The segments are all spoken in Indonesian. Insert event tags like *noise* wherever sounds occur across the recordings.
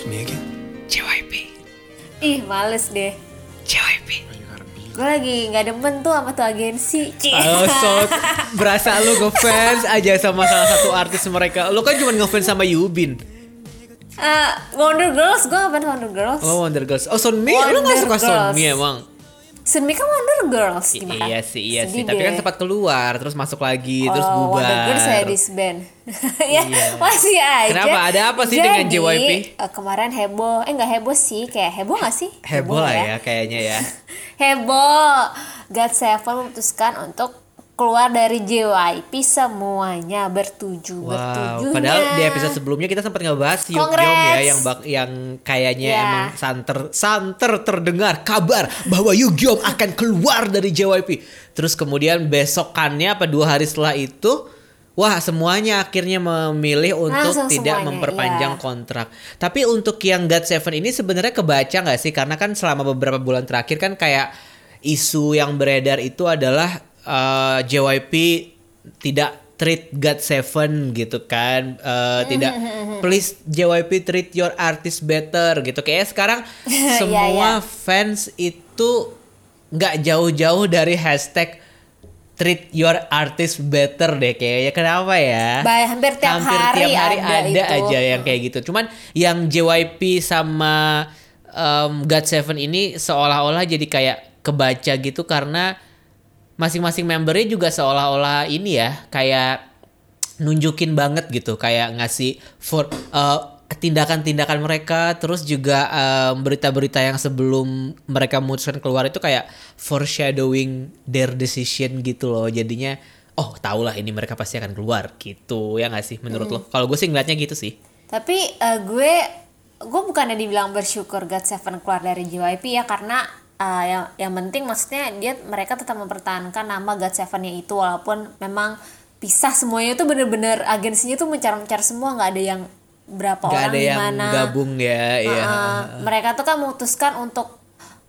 It's me again. JYP. Ih males deh. JYP. Gue lagi nggak demen tuh sama tuh agensi. Oh, so berasa lu ngefans aja sama salah satu artis mereka. Lu kan cuma ngefans sama Yubin. Eh, Wonder Girls, gue ngapain Wonder Girls? Oh, Wonder Girls. Oh, Sunmi, lu gak suka Girls. Sunmi emang? Sunmi kan Wonder Girls I- gimana? iya sih, iya Sedih sih. Tapi kan sempat keluar, terus masuk lagi, terus Oh, bubar. Wonder Girls saya disband. *laughs* ya Iya. masih aja. Kenapa? Ada apa sih dengan JYP? eh, kemarin heboh. Eh nggak heboh sih, kayak heboh gak sih? Heboh lah ya kayaknya ya. *laughs* Heboh. God Seven memutuskan untuk keluar dari JYP semuanya bertuju Wow, bertujunya. padahal di episode sebelumnya kita sempat ngebahas Yukyom ya yang bak yang kayaknya Ya. emang santer santer terdengar kabar bahwa Yukyom akan keluar dari JYP. Terus kemudian besokannya apa dua hari setelah itu Wah semuanya akhirnya memilih untuk Langsung tidak semuanya, memperpanjang iya. kontrak. Tapi untuk yang God Seven ini sebenarnya kebaca nggak sih? Karena kan selama beberapa bulan terakhir kan kayak isu yang beredar itu adalah eh, JYP tidak treat God Seven gitu kan? Eh, tidak please JYP treat your artist better gitu. Kayak sekarang *laughs* Iya, semua iya. fans itu nggak jauh-jauh dari hashtag treat your artist better deh kayaknya kenapa ya? Ba- hampir tiap hampir hari tiap hari ada ada, itu. aja yang kayak gitu. Cuman yang JYP sama um, God Seven ini seolah-olah jadi kayak kebaca gitu karena masing-masing membernya juga seolah-olah ini ya kayak nunjukin banget gitu kayak ngasih for uh, tindakan-tindakan mereka terus juga um, berita-berita yang sebelum mereka memutuskan keluar itu kayak foreshadowing their decision gitu loh. Jadinya oh tau lah ini mereka pasti akan keluar gitu ya nggak sih menurut lo? Kalau gue sih ngeliatnya gitu sih. Tapi eh, gue gue bukannya dibilang bersyukur God Seven keluar dari JYP ya karena eh, yang yang penting maksudnya dia mereka tetap mempertahankan nama God Seven-nya itu walaupun memang pisah semuanya itu bener-bener agensinya tuh mencar-mencar semua nggak ada yang berapa nggak orang ada yang gabung ya Uh, mereka tuh kan memutuskan untuk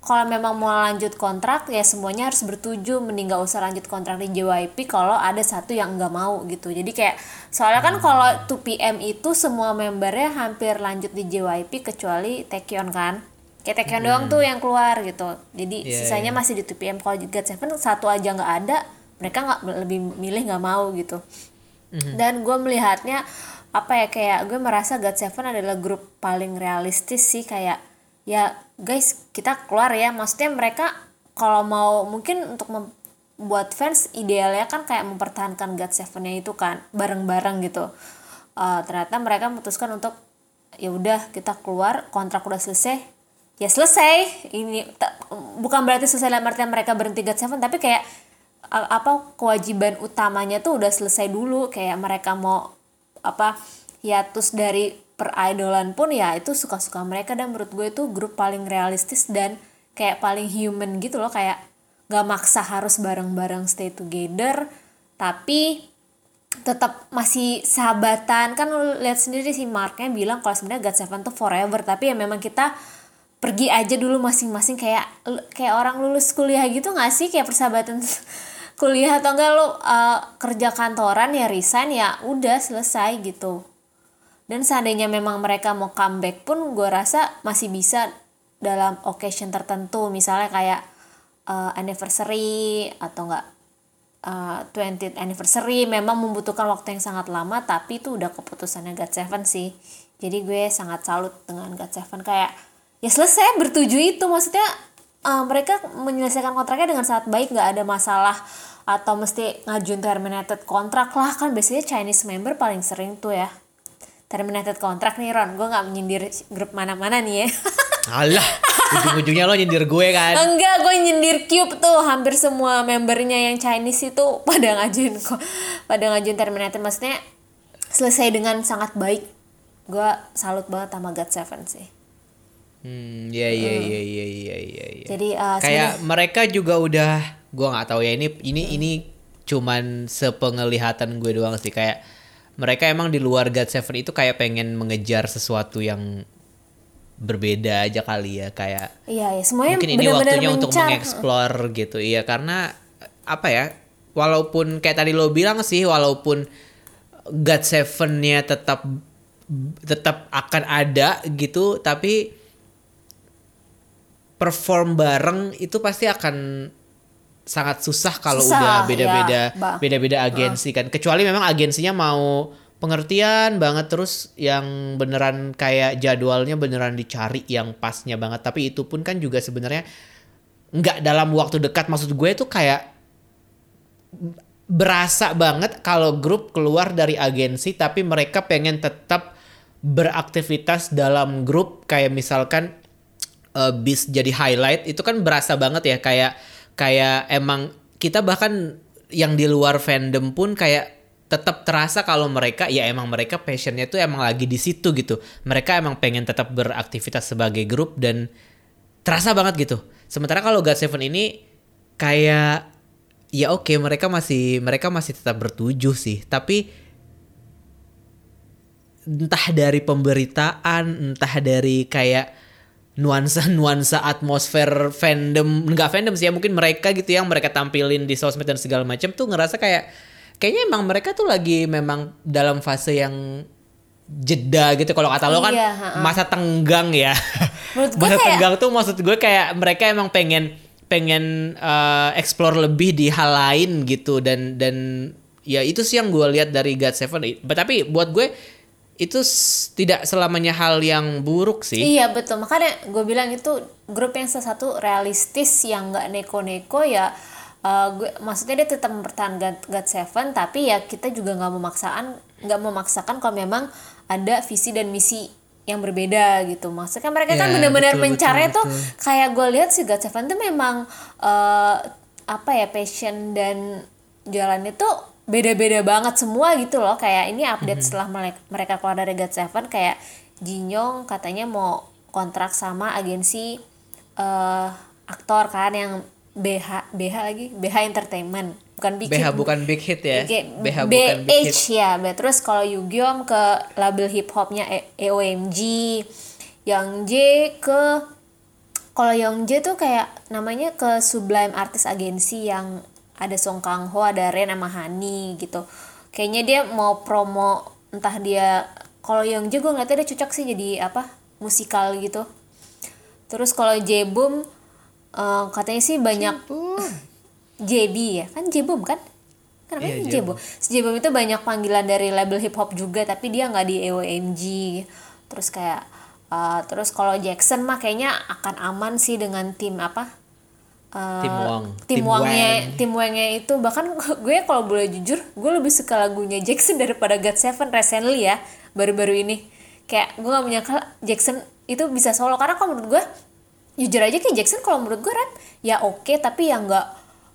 kalau memang mau lanjut kontrak ya semuanya harus bertuju mending gak usah lanjut kontrak di JYP kalau ada satu yang nggak mau gitu. Jadi kayak soalnya kan kalau 2PM itu semua membernya hampir lanjut di JYP kecuali Taekyon kan kayak Taekyon doang tuh yang keluar gitu. Jadi Iya, sisanya iya. masih di 2PM kalau di God Seven satu aja nggak ada mereka nggak lebih milih nggak mau gitu. Dan gue melihatnya apa ya kayak gue merasa God Seven adalah grup paling realistis sih. Kayak ya guys kita keluar ya. Maksudnya mereka kalau mau mungkin untuk membuat fans idealnya kan kayak mempertahankan God Seven-nya itu kan bareng-bareng gitu. Eh, ternyata mereka memutuskan untuk ya udah kita keluar kontrak udah selesai ya selesai. Ini bukan berarti selesai dalam artian mereka berhenti God Seven tapi kayak apa kewajiban utamanya tuh udah selesai dulu. Kayak mereka mau apa hiatus dari peridolan pun ya itu suka-suka mereka. Dan menurut gue itu grup paling realistis dan kayak paling human gitu loh. Kayak gak maksa harus bareng-bareng stay together. Tapi tetap masih sahabatan. Kan lihat sendiri sih Marknya bilang kalau sebenarnya God Seven tuh forever. Tapi ya memang kita pergi aja dulu masing-masing kayak kayak orang lulus kuliah gitu nggak sih? Kayak persahabatan *laughs* kuliah atau enggak lu uh, kerja kantoran ya resign ya udah selesai gitu. Dan seandainya memang mereka mau comeback pun gue rasa masih bisa dalam occasion tertentu. Misalnya kayak uh, anniversary atau enggak uh, 20th anniversary memang membutuhkan waktu yang sangat lama tapi itu udah keputusannya God Seven sih. Jadi gue sangat salut dengan God Seven. Kayak ya selesai bertuju itu. Maksudnya uh, mereka menyelesaikan kontraknya dengan sangat baik. Nggak ada masalah atau mesti ngajuin terminated kontrak lah. Kan biasanya Chinese member paling sering tuh ya. Terminated kontrak nih Ron. Gue nggak menyindir grup mana-mana nih ya. *laughs* Alah ujung-ujungnya lo nyindir gue kan. Enggak, gue nyindir Cube tuh. Hampir semua membernya yang Chinese itu pada ngajuin kok pada ngajuin terminated. Maksudnya selesai dengan sangat baik. Gue salut banget sama God Seven sih. Hmm ya ya ya ya ya ya ya. Jadi uh, kayak mereka juga udah gua nggak tahu ya ini ini ini cuman sepenglihatan gue doang sih kayak mereka emang di luar God Seven itu kayak pengen mengejar sesuatu yang berbeda aja kali ya kayak iya ya semuanya mungkin ini benar-benar waktunya untuk mencar. mengeksplor gitu iya karena apa ya walaupun kayak tadi lo bilang sih walaupun God Seven-nya tetap tetap akan ada gitu tapi perform bareng itu pasti akan sangat susah kalau Susah, udah beda-beda ya, beda-beda agensi kan. Kecuali memang agensinya mau pengertian banget terus yang beneran kayak jadwalnya beneran dicari yang pasnya banget. Tapi itu pun kan juga sebenarnya nggak dalam waktu dekat. Maksud gue tuh kayak berasa banget kalau grup keluar dari agensi tapi mereka pengen tetap beraktivitas dalam grup. Kayak misalkan uh, bis jadi highlight itu kan berasa banget ya kayak kayak emang kita bahkan yang di luar fandom pun kayak tetap terasa kalau mereka ya emang mereka passionnya tuh emang lagi di situ gitu. Mereka emang pengen tetap beraktivitas sebagai grup dan terasa banget gitu. Sementara kalau God Seven ini kayak ya oke mereka masih mereka masih tetap bertujuh sih. Tapi entah dari pemberitaan entah dari kayak nuansa-nuansa *laughs* atmosfer fandom nggak fandom sih ya mungkin mereka gitu yang mereka tampilin di sosmed dan segala macam tuh ngerasa kayak kayaknya emang mereka tuh lagi memang dalam fase yang jeda gitu. Kalau kata lo kan Iya, masa tenggang ya. *laughs* Menurut masa kayak- tenggang tuh maksud gue kayak mereka emang pengen pengen uh, explore lebih di hal lain gitu. Dan dan ya itu sih yang gue lihat dari God Seven. Tapi buat gue itu tidak selamanya hal yang buruk sih. Iya betul. Makanya gue bilang itu grup yang salah satu realistis yang nggak neko-neko ya eh, gue maksudnya dia tetap mempertahankan God Seven tapi ya kita juga nggak memaksaan nggak memaksakan kalau memang ada visi dan misi yang berbeda gitu. Maksudnya mereka kan Ya, benar-benar mencari betul, tuh betul. kayak gue lihat si God Seven tuh memang eh, apa ya passion dan jalannya tuh beda-beda banget semua gitu loh. Kayak ini update Mhm. setelah mereka, keluar dari God Seven kayak Jinyong katanya mau kontrak sama agensi eh aktor kan yang BH BH lagi? BH Entertainment. Bukan Big BH Hit, bukan big hit ya. Oke, BH bukan big hit. BH ya. Terus kalau Yugyom ke label hip hopnya E- EOMG, Yang J ke kalau Yang J tuh kayak namanya ke Sublime Artist Agency yang ada Song Kang Ho, ada Ren sama Hani gitu. Kayaknya dia mau promo entah dia kalau Yang gue ngeliatnya dia cocok sih jadi apa musikal gitu. Terus kalau J Boom eh, katanya sih banyak *laughs* JB ya? Kan Jebom kan? Namanya Iya, Jebom si Jebom itu banyak panggilan dari label hip hop juga tapi dia nggak di EOMG terus kayak uh, terus kalau Jackson mah kayaknya akan aman sih dengan tim apa Uh, Tim Wang. tim Wang. tim itu bahkan *laughs* gue kalau boleh jujur gue lebih suka lagunya Jackson daripada God Seven recently ya baru-baru ini kayak gue gak menyangka Jackson itu bisa solo karena kalau menurut gue jujur aja kayak Jackson kalau menurut gue rap ya oke tapi ya nggak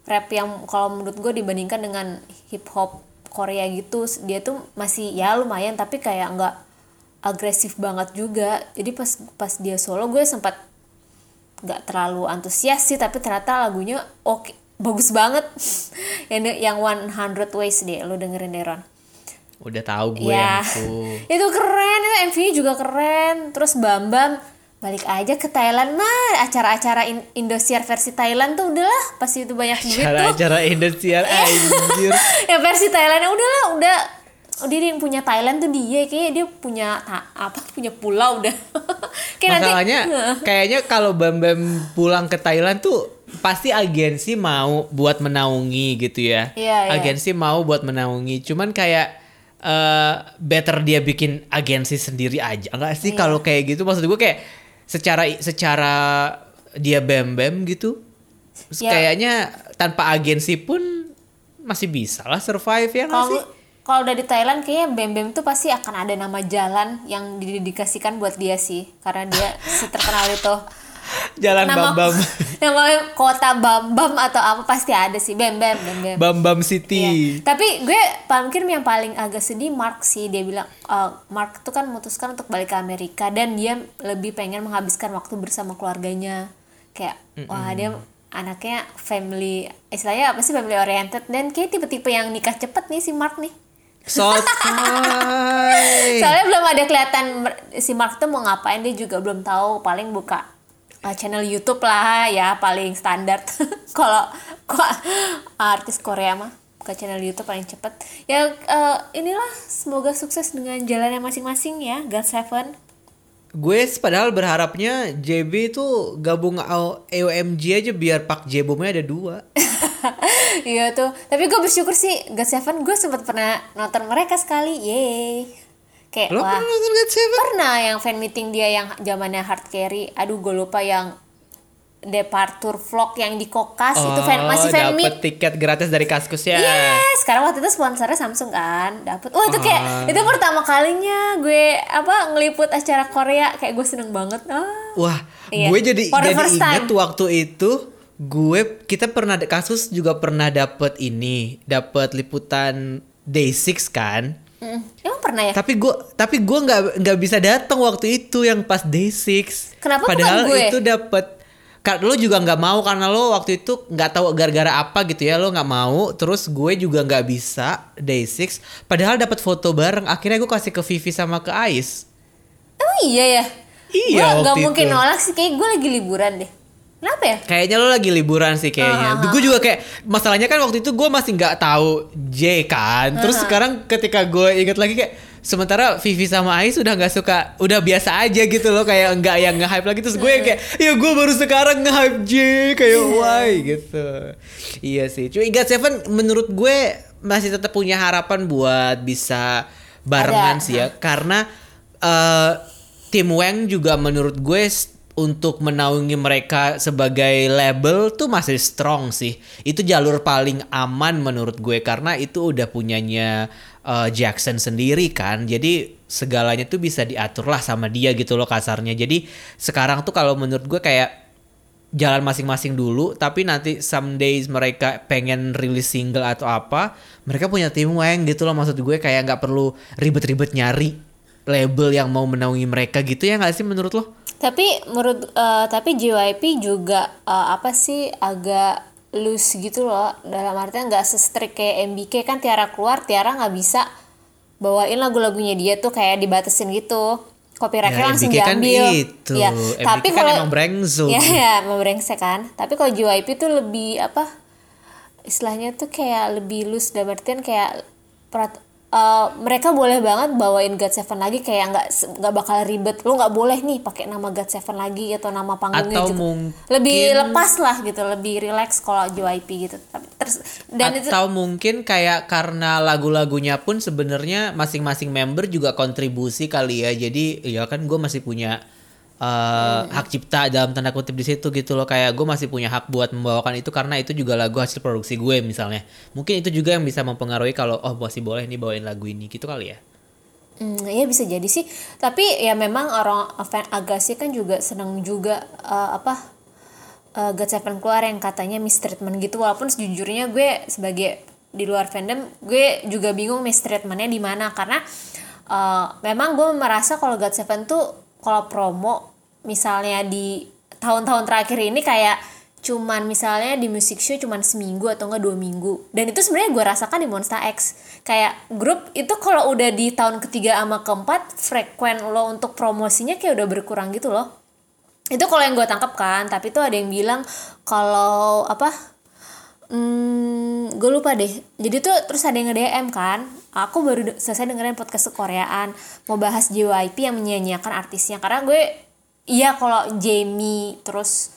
rap yang kalau menurut gue dibandingkan dengan hip hop Korea gitu dia tuh masih ya lumayan tapi kayak nggak agresif banget juga jadi pas pas dia solo gue sempat nggak terlalu antusias sih tapi ternyata lagunya oke bagus banget. *laughs* Yang yang 100 ways deh lo dengerin deh Ron. Udah tahu gue ya yang itu. *laughs* Itu keren itu MV-nya juga keren. Terus Bambam balik aja ke Thailand. Mah acara-acara In- Indosiar versi Thailand tuh udahlah pasti itu banyak duit tuh. Cara-cara Indosiar *laughs* anjir. Ya versi Thailandnya udahlah udah oh, dia yang punya Thailand tuh dia kayaknya dia punya apa punya pulau udah *laughs* kayak nanti Masalahnya kayaknya kalau Bam Bam pulang ke Thailand tuh pasti agensi mau buat menaungi gitu ya. Iya, iya. Agensi mau buat menaungi. Cuman kayak eh better dia bikin agensi sendiri aja. Enggak sih Iya. kalau kayak gitu maksud gue kayak secara secara dia Bam Bam gitu. Ya. Kayaknya tanpa agensi pun masih bisa lah survive ya nggak sih? Kalau udah di Thailand kayaknya Bem Bem tuh pasti akan ada nama jalan yang didedikasikan buat dia sih. Karena dia terkenal itu. *laughs* Jalan nama Bam Bam *laughs* nama kota Bam Bam atau apa pasti ada sih. Bem Bem Bem Bem Bam Bam City. Iya. Tapi gue mungkin yang paling agak sedih Mark sih. Dia bilang eh, Mark tuh kan memutuskan untuk balik ke Amerika dan dia lebih pengen menghabiskan waktu bersama keluarganya. Kayak wah dia anaknya family istilahnya apa sih family oriented dan kayak tipe-tipe yang nikah cepet nih si Mark nih Sotoy. soalnya belum ada kelihatan si Mark tuh mau ngapain dia juga belum tahu. Paling buka uh, channel YouTube lah ya paling standar. *laughs* Kalau kok artis Korea mah buka channel YouTube paling cepet. Ya uh, inilah semoga sukses dengan jalannya masing-masing ya God Seven gue padahal berharapnya JB itu gabung AOMG aja biar Pak Jebomnya ada dua. *laughs* Iya tuh. Tapi gue bersyukur sih God Seven gue sempat pernah nonton mereka sekali. Yeay. Kayak Lo wah. pernah nonton God Seven? pernah yang fan meeting dia yang zamannya hard carry. Aduh gue lupa yang departure vlog yang di kokas itu fan masih fan meet dapet tiket gratis dari kaskus ya Iya, sekarang waktu itu sponsornya Samsung kan, dapet. Oh itu kayak itu pertama kalinya gue apa ngeliput acara Korea, kayak gue seneng banget. Ah. wah Iya. gue jadi For jadi inget waktu itu gue kita pernah kasus juga pernah dapet ini dapet liputan Day6 kan Mm, Emang pernah ya? tapi gue tapi gue nggak nggak bisa datang waktu itu yang pas day six Kenapa bukan padahal gue? itu dapat lo juga nggak mau karena lo waktu itu nggak tahu gara-gara apa gitu ya lo nggak mau. Terus gue juga nggak bisa day six. Padahal dapat foto bareng. Akhirnya gue kasih ke Vivi sama ke Ais. Emang iya ya? Iya, Gue nggak mungkin itu. nolak sih, kayak gue lagi liburan deh. Kenapa ya? kayaknya lo lagi liburan sih kayaknya. Gue juga kayak masalahnya kan waktu itu gue masih nggak tahu J kan. Terus sekarang ketika gue inget lagi kayak sementara Vivi sama Ais udah nggak suka udah biasa aja gitu loh kayak nggak yang nge-hype lagi. Terus gue yang kayak ya gue baru sekarang nge-hype J kayak why? Gitu. Iya sih. Cuma God Seven menurut gue masih tetap punya harapan buat bisa barengan Ada. sih ya. Karena eh Tim Wang juga menurut gue untuk menaungi mereka sebagai label tuh masih strong sih. Itu jalur paling aman menurut gue karena itu udah punyanya eh, Jackson sendiri kan. Jadi segalanya tuh bisa diatur lah sama dia gitu loh kasarnya. Jadi sekarang tuh kalau menurut gue kayak jalan masing-masing dulu tapi nanti some days mereka pengen rilis single atau apa mereka punya tim Wang gitu loh maksud gue kayak nggak perlu ribet-ribet nyari label yang mau menaungi mereka gitu ya nggak sih menurut lo? Tapi menurut eh, tapi JYP juga eh, apa sih agak loose gitu loh. Dalam artian nggak se-strict kayak MBK kan Tiara keluar Tiara nggak bisa bawain lagu-lagunya dia tuh kayak dibatasin gitu. Copyrightnya Ya, langsung MBK kan diambil. itu. ya MBK tapi kan kalau emang brengsek. ya ya emang brengsek kan. Tapi kalau JYP tuh lebih apa istilahnya tuh kayak lebih loose. Dalam artian kayak perat- eh, mereka boleh banget bawain God Seven lagi kayak nggak nggak bakal ribet. Lu nggak boleh nih pakai nama God Seven lagi atau nama panggungnya Atau gitu. mungkin- lebih lepas lah gitu lebih relax kalau JYP gitu. Tapi terus dan itu atau mungkin kayak karena lagu-lagunya pun sebenarnya masing-masing member juga kontribusi kali ya. Jadi ya kan gue masih punya uh, hak cipta dalam tanda kutip di situ gitu loh. Kayak gue masih punya hak buat membawakan itu karena itu juga lagu hasil produksi gue misalnya. Mungkin itu juga yang bisa mempengaruhi kalau oh masih boleh nih bawain lagu ini gitu kali ya. Hmm, ya bisa jadi sih. Tapi ya memang orang fan Agassi kan juga senang juga eh, apa eh, God Seven keluar yang katanya mistreatment gitu. Walaupun sejujurnya gue sebagai di luar fandom gue juga bingung mistreatmentnya di mana. Karena eh, memang gue merasa kalau God Seven tuh kalau promo misalnya di tahun-tahun terakhir ini kayak cuman misalnya di music show cuman seminggu atau enggak dua minggu. Dan itu sebenarnya gue rasakan di Monster X. Kayak grup itu kalau udah di tahun ketiga sama keempat frekuen lo untuk promosinya kayak udah berkurang gitu loh. Itu kalau yang gue tangkap kan tapi tuh ada yang bilang kalau apa hmm, gue lupa deh. Jadi tuh terus ada yang nge-DM kan aku baru de- selesai dengerin podcast Koreaan mau bahas JYP yang menyanyiakan artisnya. Karena gue iya kalau Jamie terus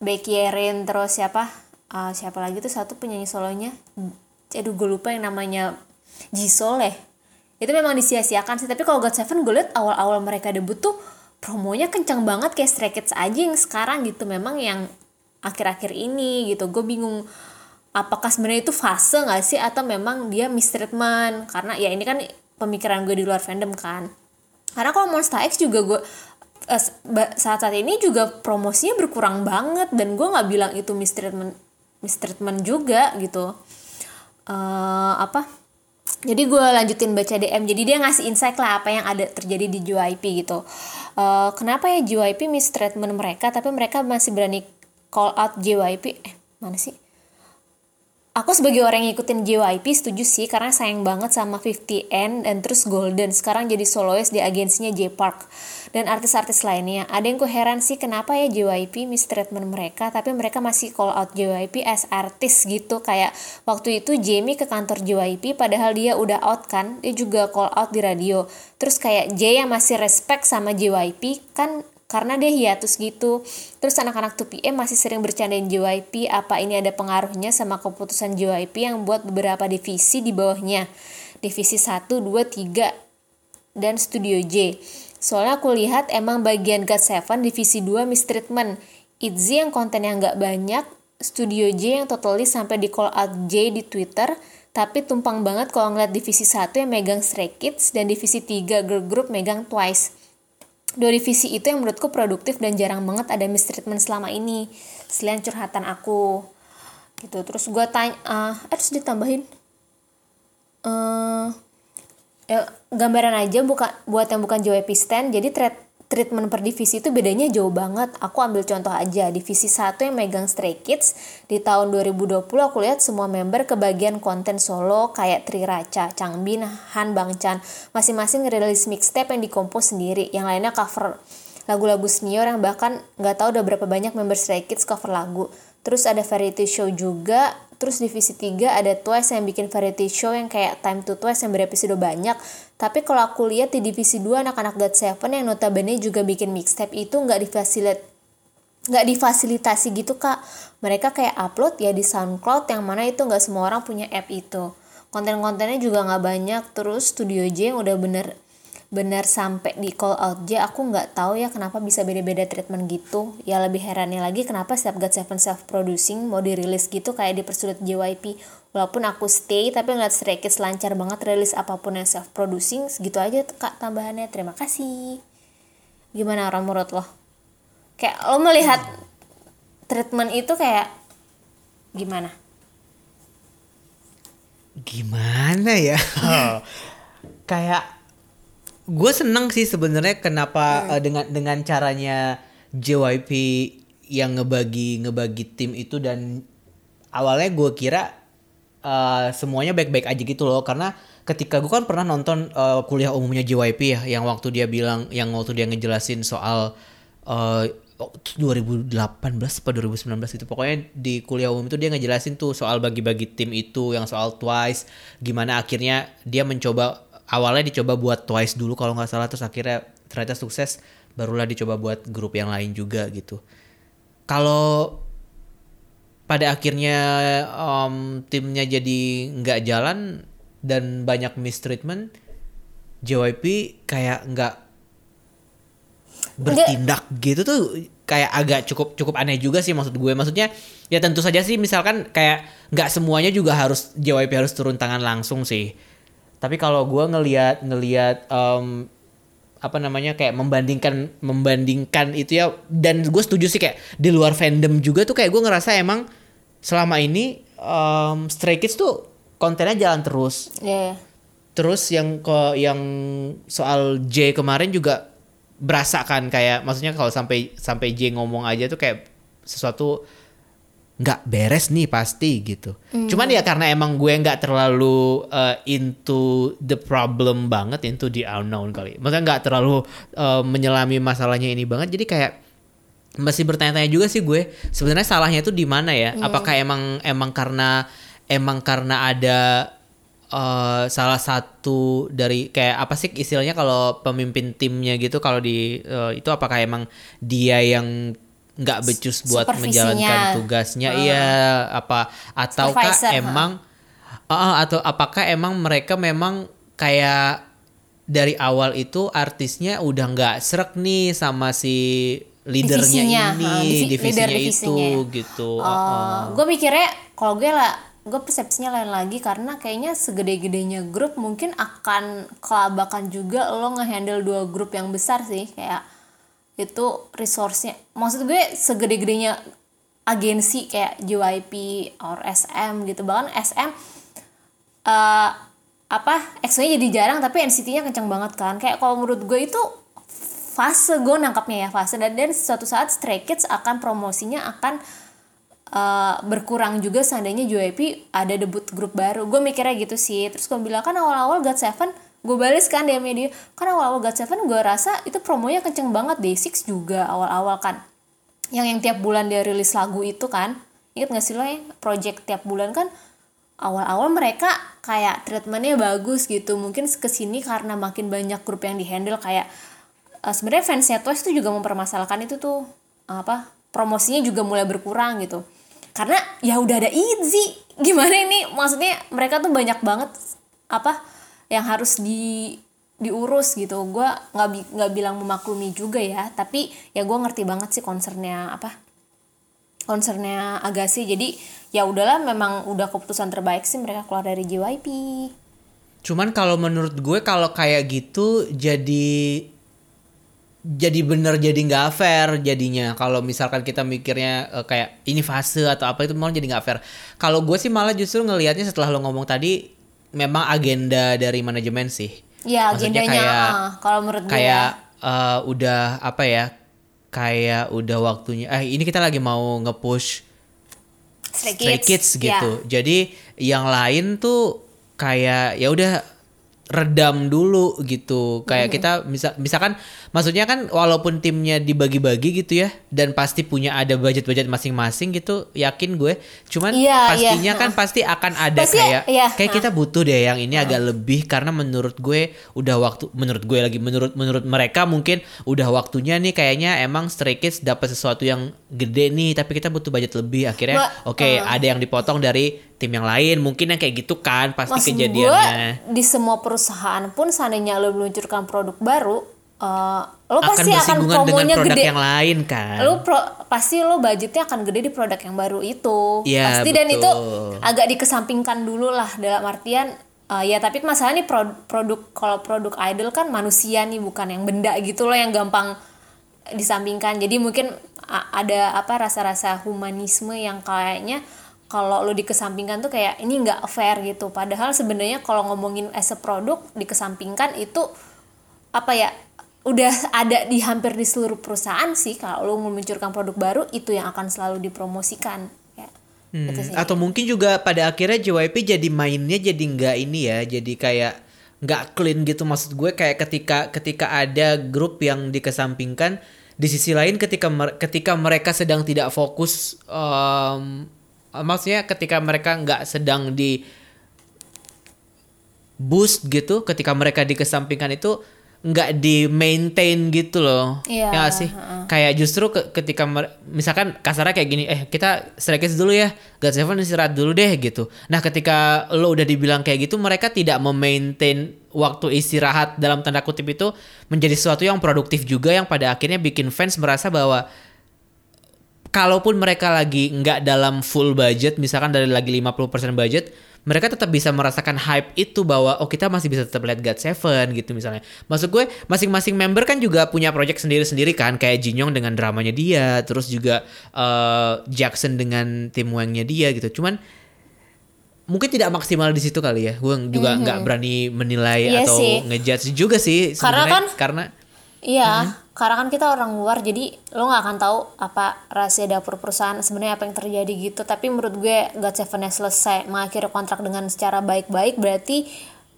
Becky Erin terus siapa Ah, siapa lagi tuh satu penyanyi solonya. Aduh gue lupa yang namanya Jisoo ya itu memang disia-siakan sih tapi kalau God Seven gue liat awal-awal mereka debut tuh promonya kencang banget kayak Stray Kids aja yang sekarang gitu. Memang yang akhir-akhir ini gitu. Gue bingung apakah sebenarnya itu fase nggak sih? Atau memang dia mistreatment? Karena ya ini kan pemikiran gue di luar fandom kan. Karena kalau Monster X juga gue eh, ba- saat-saat ini juga promosinya berkurang banget. Dan gue nggak bilang itu mistreatment mistreatment juga gitu. Eh apa? Jadi gue lanjutin baca DM jadi dia ngasih insight lah apa yang ada terjadi di JYP gitu. Eh, kenapa ya JYP mistreatment mereka? Tapi mereka masih berani call out JYP eh mana sih? Aku sebagai orang yang ngikutin JYP setuju sih karena sayang banget sama 50N dan terus Golden. Sekarang jadi soloist di agensinya J Park dan artis-artis lainnya. Ada yang heran sih kenapa ya JYP mistreatment mereka tapi mereka masih call out JYP as artis gitu. Kayak waktu itu Jamie ke kantor JYP padahal dia udah out kan dia juga call out di radio. Terus kayak J yang masih respect sama JYP kan karena dia hiatus gitu. Terus anak-anak 2PM masih sering bercandain JYP apa ini ada pengaruhnya sama keputusan JYP yang buat beberapa divisi di bawahnya. Divisi 1, 2, 3, dan Studio J. Soalnya aku lihat emang bagian God7 divisi 2 mistreatment. ITZY yang konten yang gak banyak, Studio J yang totally sampai di call out J di Twitter, tapi tumpang banget kalau ngeliat divisi 1 yang megang Stray Kids dan divisi 3 girl group megang Twice dua divisi itu yang menurutku produktif dan jarang banget ada mistreatment selama ini selain curhatan aku. Gitu terus gue tanya uh, eh terus ditambahin uh, ya, gambaran aja bukan buat yang bukan JYP stand jadi thread treatment per divisi itu bedanya jauh banget. Aku ambil contoh aja, divisi 1 yang megang Stray Kids, di tahun 2020 aku lihat semua member kebagian konten solo kayak Tri Racha, Changbin, Han Bang Chan, masing-masing ngerilis mixtape yang dikompos sendiri, yang lainnya cover lagu-lagu senior yang bahkan nggak tahu udah berapa banyak member Stray Kids cover lagu. Terus ada variety show juga, terus divisi 3 ada Twice yang bikin variety show yang kayak Time to Twice yang berepisode banyak. Tapi kalau aku lihat di divisi 2 anak-anak God7 yang notabene juga bikin mixtape itu nggak difasilit nggak difasilitasi gitu kak. Mereka kayak upload ya di SoundCloud yang mana itu nggak semua orang punya app itu. Konten-kontennya juga nggak banyak. Terus Studio J yang udah bener benar sampai di call out aja aku nggak tahu ya kenapa bisa beda-beda treatment gitu. Ya lebih herannya lagi kenapa setiap God Seven self producing mau dirilis gitu kayak dipersulit JYP walaupun aku stay tapi ngeliat Stray Kids lancar banget rilis apa pun yang self producing segitu aja kak tambahannya. Terima kasih. Gimana orang menurut lo? Kayak lo melihat treatment itu kayak gimana? Gimana ya? *laughs* Kayak gue seneng sih sebenarnya kenapa hmm. uh, dengan dengan caranya JYP yang ngebagi ngebagi tim itu dan awalnya gue kira uh, semuanya baik-baik aja gitu loh karena ketika gue kan pernah nonton uh, kuliah umumnya JYP ya yang waktu dia bilang yang waktu dia ngejelasin soal uh, 2018 atau 2019 itu pokoknya di kuliah umum itu dia ngejelasin tuh soal bagi-bagi tim itu yang soal Twice gimana akhirnya dia mencoba awalnya dicoba buat Twice dulu kalau nggak salah terus akhirnya ternyata sukses barulah dicoba buat grup yang lain juga gitu. Kalau pada akhirnya um, timnya jadi nggak jalan dan banyak mistreatment JYP kayak nggak bertindak gitu tuh kayak agak cukup cukup aneh juga sih maksud gue. Maksudnya ya tentu saja sih misalkan kayak nggak semuanya juga harus JYP harus turun tangan langsung sih tapi kalau gue ngelihat ngelihat um, apa namanya kayak membandingkan membandingkan itu ya dan gue setuju sih kayak di luar fandom juga tuh kayak gue ngerasa emang selama ini um, Stray Kids tuh kontennya jalan terus. Yeah. Terus yang ke yang soal J kemarin juga berasa kan kayak maksudnya kalau sampai sampai J ngomong aja tuh kayak sesuatu nggak beres nih pasti gitu. Mm. Cuman ya karena emang gue nggak terlalu uh, into the problem banget, into the unknown kali. Maksudnya nggak terlalu uh, menyelami masalahnya ini banget. Jadi kayak masih bertanya-tanya juga sih gue. Sebenarnya salahnya itu di mana ya? Mm. Apakah emang emang karena emang karena ada uh, salah satu dari kayak apa sih istilahnya kalau pemimpin timnya gitu kalau di uh, itu apakah emang dia yang nggak becus buat menjalankan tugasnya uh. iya apa ataukah emang uh, atau apakah emang mereka memang kayak dari awal itu artisnya udah nggak serak nih sama si leadernya divisinya. ini uh, divi divisinya, divisinya itu gitu uh, uh. gue mikirnya kalau gue lah gue persepsinya lain lagi karena kayaknya segede-gedenya grup mungkin akan kelabakan juga lo ngehandle dua grup yang besar sih kayak itu resource-nya. Maksud gue segede-gedenya agensi kayak JYP or SM gitu. Bahkan SM uh, eh, apa EXO-nya jadi jarang tapi NCT-nya kencang banget kan. Kayak kalau menurut gue itu fase gue nangkapnya ya fase. Dan dan suatu saat Stray Kids akan promosinya akan uh, berkurang juga seandainya JYP ada debut grup baru. Gue mikirnya gitu sih. Terus gue bilang kan awal-awal God Seven gue balas kan dia media. Kan awal-awal God Seven gue rasa itu promonya kenceng banget Day Six juga awal-awal kan. Yang yang tiap bulan dia rilis lagu itu kan. Inget gak sih lo ya project tiap bulan kan? Awal-awal mereka kayak treatmentnya bagus gitu. Mungkin ke sini karena makin banyak grup yang dihandle kayak uh, sebenarnya fansnya Twice tuh juga mempermasalahkan itu tuh. Apa promosinya juga mulai berkurang gitu. Karena ya udah ada Itzy gimana ini? Maksudnya mereka tuh banyak banget apa yang harus di diurus gitu. Gue nggak nggak bilang memaklumi juga ya tapi ya gue ngerti banget sih concernnya apa concernnya Agassi. Jadi ya udahlah memang udah keputusan terbaik sih mereka keluar dari JYP cuman kalau menurut gue kalau kayak gitu jadi jadi bener jadi nggak fair jadinya. Kalau misalkan kita mikirnya uh, kayak ini fase atau apa itu malah jadi nggak fair. Kalau gue sih malah justru ngelihatnya setelah lo ngomong tadi memang agenda dari manajemen sih ya agendanya kayak, uh, kalau menurut gue kayak uh, udah apa ya kayak udah waktunya eh ini kita lagi mau nge-push Stray Kids, Stray Kids gitu yeah. jadi yang lain tuh kayak ya udah redam dulu gitu kayak mm -hmm. kita misal misalkan maksudnya kan walaupun timnya dibagi-bagi gitu ya dan pasti punya ada budget-budget masing-masing gitu yakin gue cuman yeah, pastinya yeah. kan pasti akan ada pasti, kayak yeah. kayak kita butuh deh yang ini agak lebih karena menurut gue udah waktu menurut gue lagi menurut menurut mereka mungkin udah waktunya nih kayaknya emang Stray Kids dapat sesuatu yang gede nih tapi kita butuh budget lebih akhirnya oke okay, uh. ada yang dipotong dari tim yang lain mungkin yang kayak gitu kan pasti Maksud kejadiannya gue, di semua perusahaan pun seandainya lo meluncurkan produk baru uh, lo akan pasti akan promonya dengan gede. yang lain kan? Lo pro, pasti lo budgetnya akan gede di produk yang baru itu. Ya, pasti betul. dan itu agak dikesampingkan dulu lah dalam artian uh, ya tapi masalah nih produk, produk kalau produk idol kan manusia nih bukan yang benda gitu loh yang gampang disampingkan. Jadi mungkin ada apa rasa-rasa humanisme yang kayaknya kalau lo dikesampingkan tuh kayak ini nggak fair gitu. Padahal sebenarnya kalau ngomongin as a produk dikesampingkan itu apa ya udah ada di hampir di seluruh perusahaan sih kalau lo meluncurkan produk baru itu yang akan selalu dipromosikan ya, hmm, gitu atau mungkin juga pada akhirnya JYP jadi mainnya jadi nggak ini ya jadi kayak nggak clean gitu. Maksud gue kayak ketika ketika ada grup yang dikesampingkan di sisi lain ketika ketika mereka sedang tidak fokus um, maksudnya ketika mereka nggak sedang di boost gitu ketika mereka dikesampingkan itu nggak di maintain gitu loh. Iya, ya sih? uh. kayak justru ke, ketika misalkan kasarnya kayak gini eh kita strikes dulu ya God Seven istirahat dulu deh gitu. Nah ketika lo udah dibilang kayak gitu mereka tidak memaintain waktu istirahat dalam tanda kutip itu menjadi sesuatu yang produktif juga yang pada akhirnya bikin fans merasa bahwa kalaupun mereka lagi nggak dalam full budget, misalkan dari lagi 50% budget, mereka tetap bisa merasakan hype itu bahwa oh kita masih bisa tetap lihat God Seven gitu misalnya. Maksud gue masing-masing member kan juga punya project sendiri-sendiri kan kayak Jin dengan dramanya dia, terus juga uh, Jackson dengan tim wangnya dia gitu. Cuman mungkin tidak maksimal di situ kali ya. Gue juga nggak mm -hmm. berani menilai iya atau ngejudge juga sih karena kan karena iya. Mm -hmm karena kan kita orang luar jadi lo nggak akan tahu apa rahasia dapur perusahaan sebenarnya apa yang terjadi gitu. Tapi menurut gue God Seven selesai mengakhiri kontrak dengan secara baik-baik berarti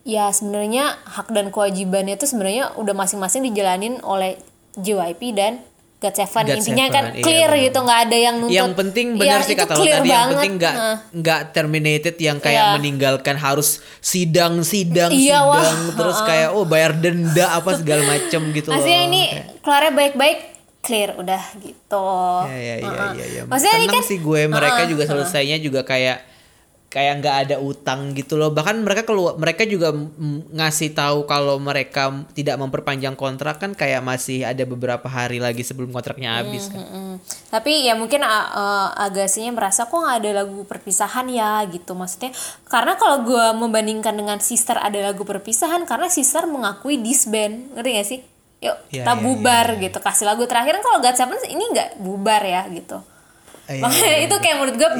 ya sebenarnya hak dan kewajibannya itu sebenarnya udah masing-masing dijalanin oleh JYP dan God Seven God intinya Seven, kan iya, clear iya, gitu nggak ada yang nuntut yang penting benar ya, sih kata lo tadi banget. yang penting nggak nggak uh. terminated yang kayak yeah. meninggalkan harus sidang sidang iya, sidang wah. terus uh. kayak oh bayar denda apa segala macem gitu *laughs* Maksudnya loh. ini keluarnya baik-baik clear udah gitu ya ya ya uh ya, ya. Maksudnya Senang ini kan sih gue mereka uh, juga selesainya uh. juga kayak kayak nggak ada utang gitu loh. Bahkan mereka keluar mereka juga ngasih tahu kalau mereka tidak memperpanjang kontrak kan kayak masih ada beberapa hari lagi sebelum kontraknya habis kan. hmm, hmm. tapi ya mungkin uh, agasinya merasa kok nggak ada lagu perpisahan ya? Gitu. Maksudnya karena kalau gue membandingkan dengan sister ada lagu perpisahan karena sister mengakui disband. Ngerti gak sih? Yuk ya, kita ya, bubar ya, ya. gitu. Kasih lagu terakhir kalau God Seven ini nggak bubar ya gitu. Iya, makanya iya, itu kayak menurut gue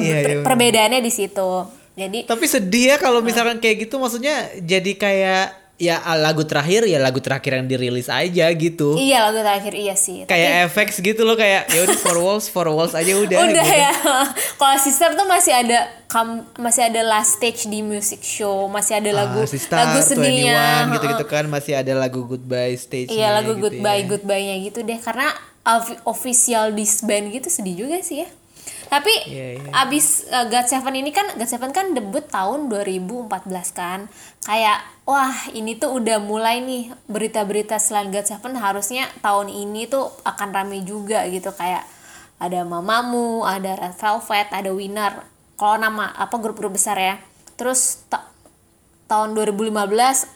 perbedaannya di situ jadi Tapi sedih ya kalau misalkan kayak gitu maksudnya jadi kayak ya lagu terakhir ya lagu terakhir yang dirilis aja gitu. iya lagu terakhir iya sih Kayak FX gitu loh kayak ya udah four walls four walls aja udah. udah gitu. ya *laughs* kalau sister tuh masih ada kam, masih ada last stage di music show masih ada lagu Ah, Sister, lagu sedihnya 21 gitu-gitu kan masih ada lagu goodbye stage. iya lagu gitu goodbye ya. goodbye-nya gitu deh karena of- official disband gitu sedih juga sih ya tapi Iya, iya. abis uh, God Seven ini kan God Seven kan debut tahun 2014 kan. Kayak wah ini tuh udah mulai nih berita-berita selain God Seven harusnya tahun ini tuh akan rame juga gitu. Kayak ada Mamamu, ada Red Velvet, ada Winner. Kalau nama apa grup-grup besar ya. Terus ta- tahun 2015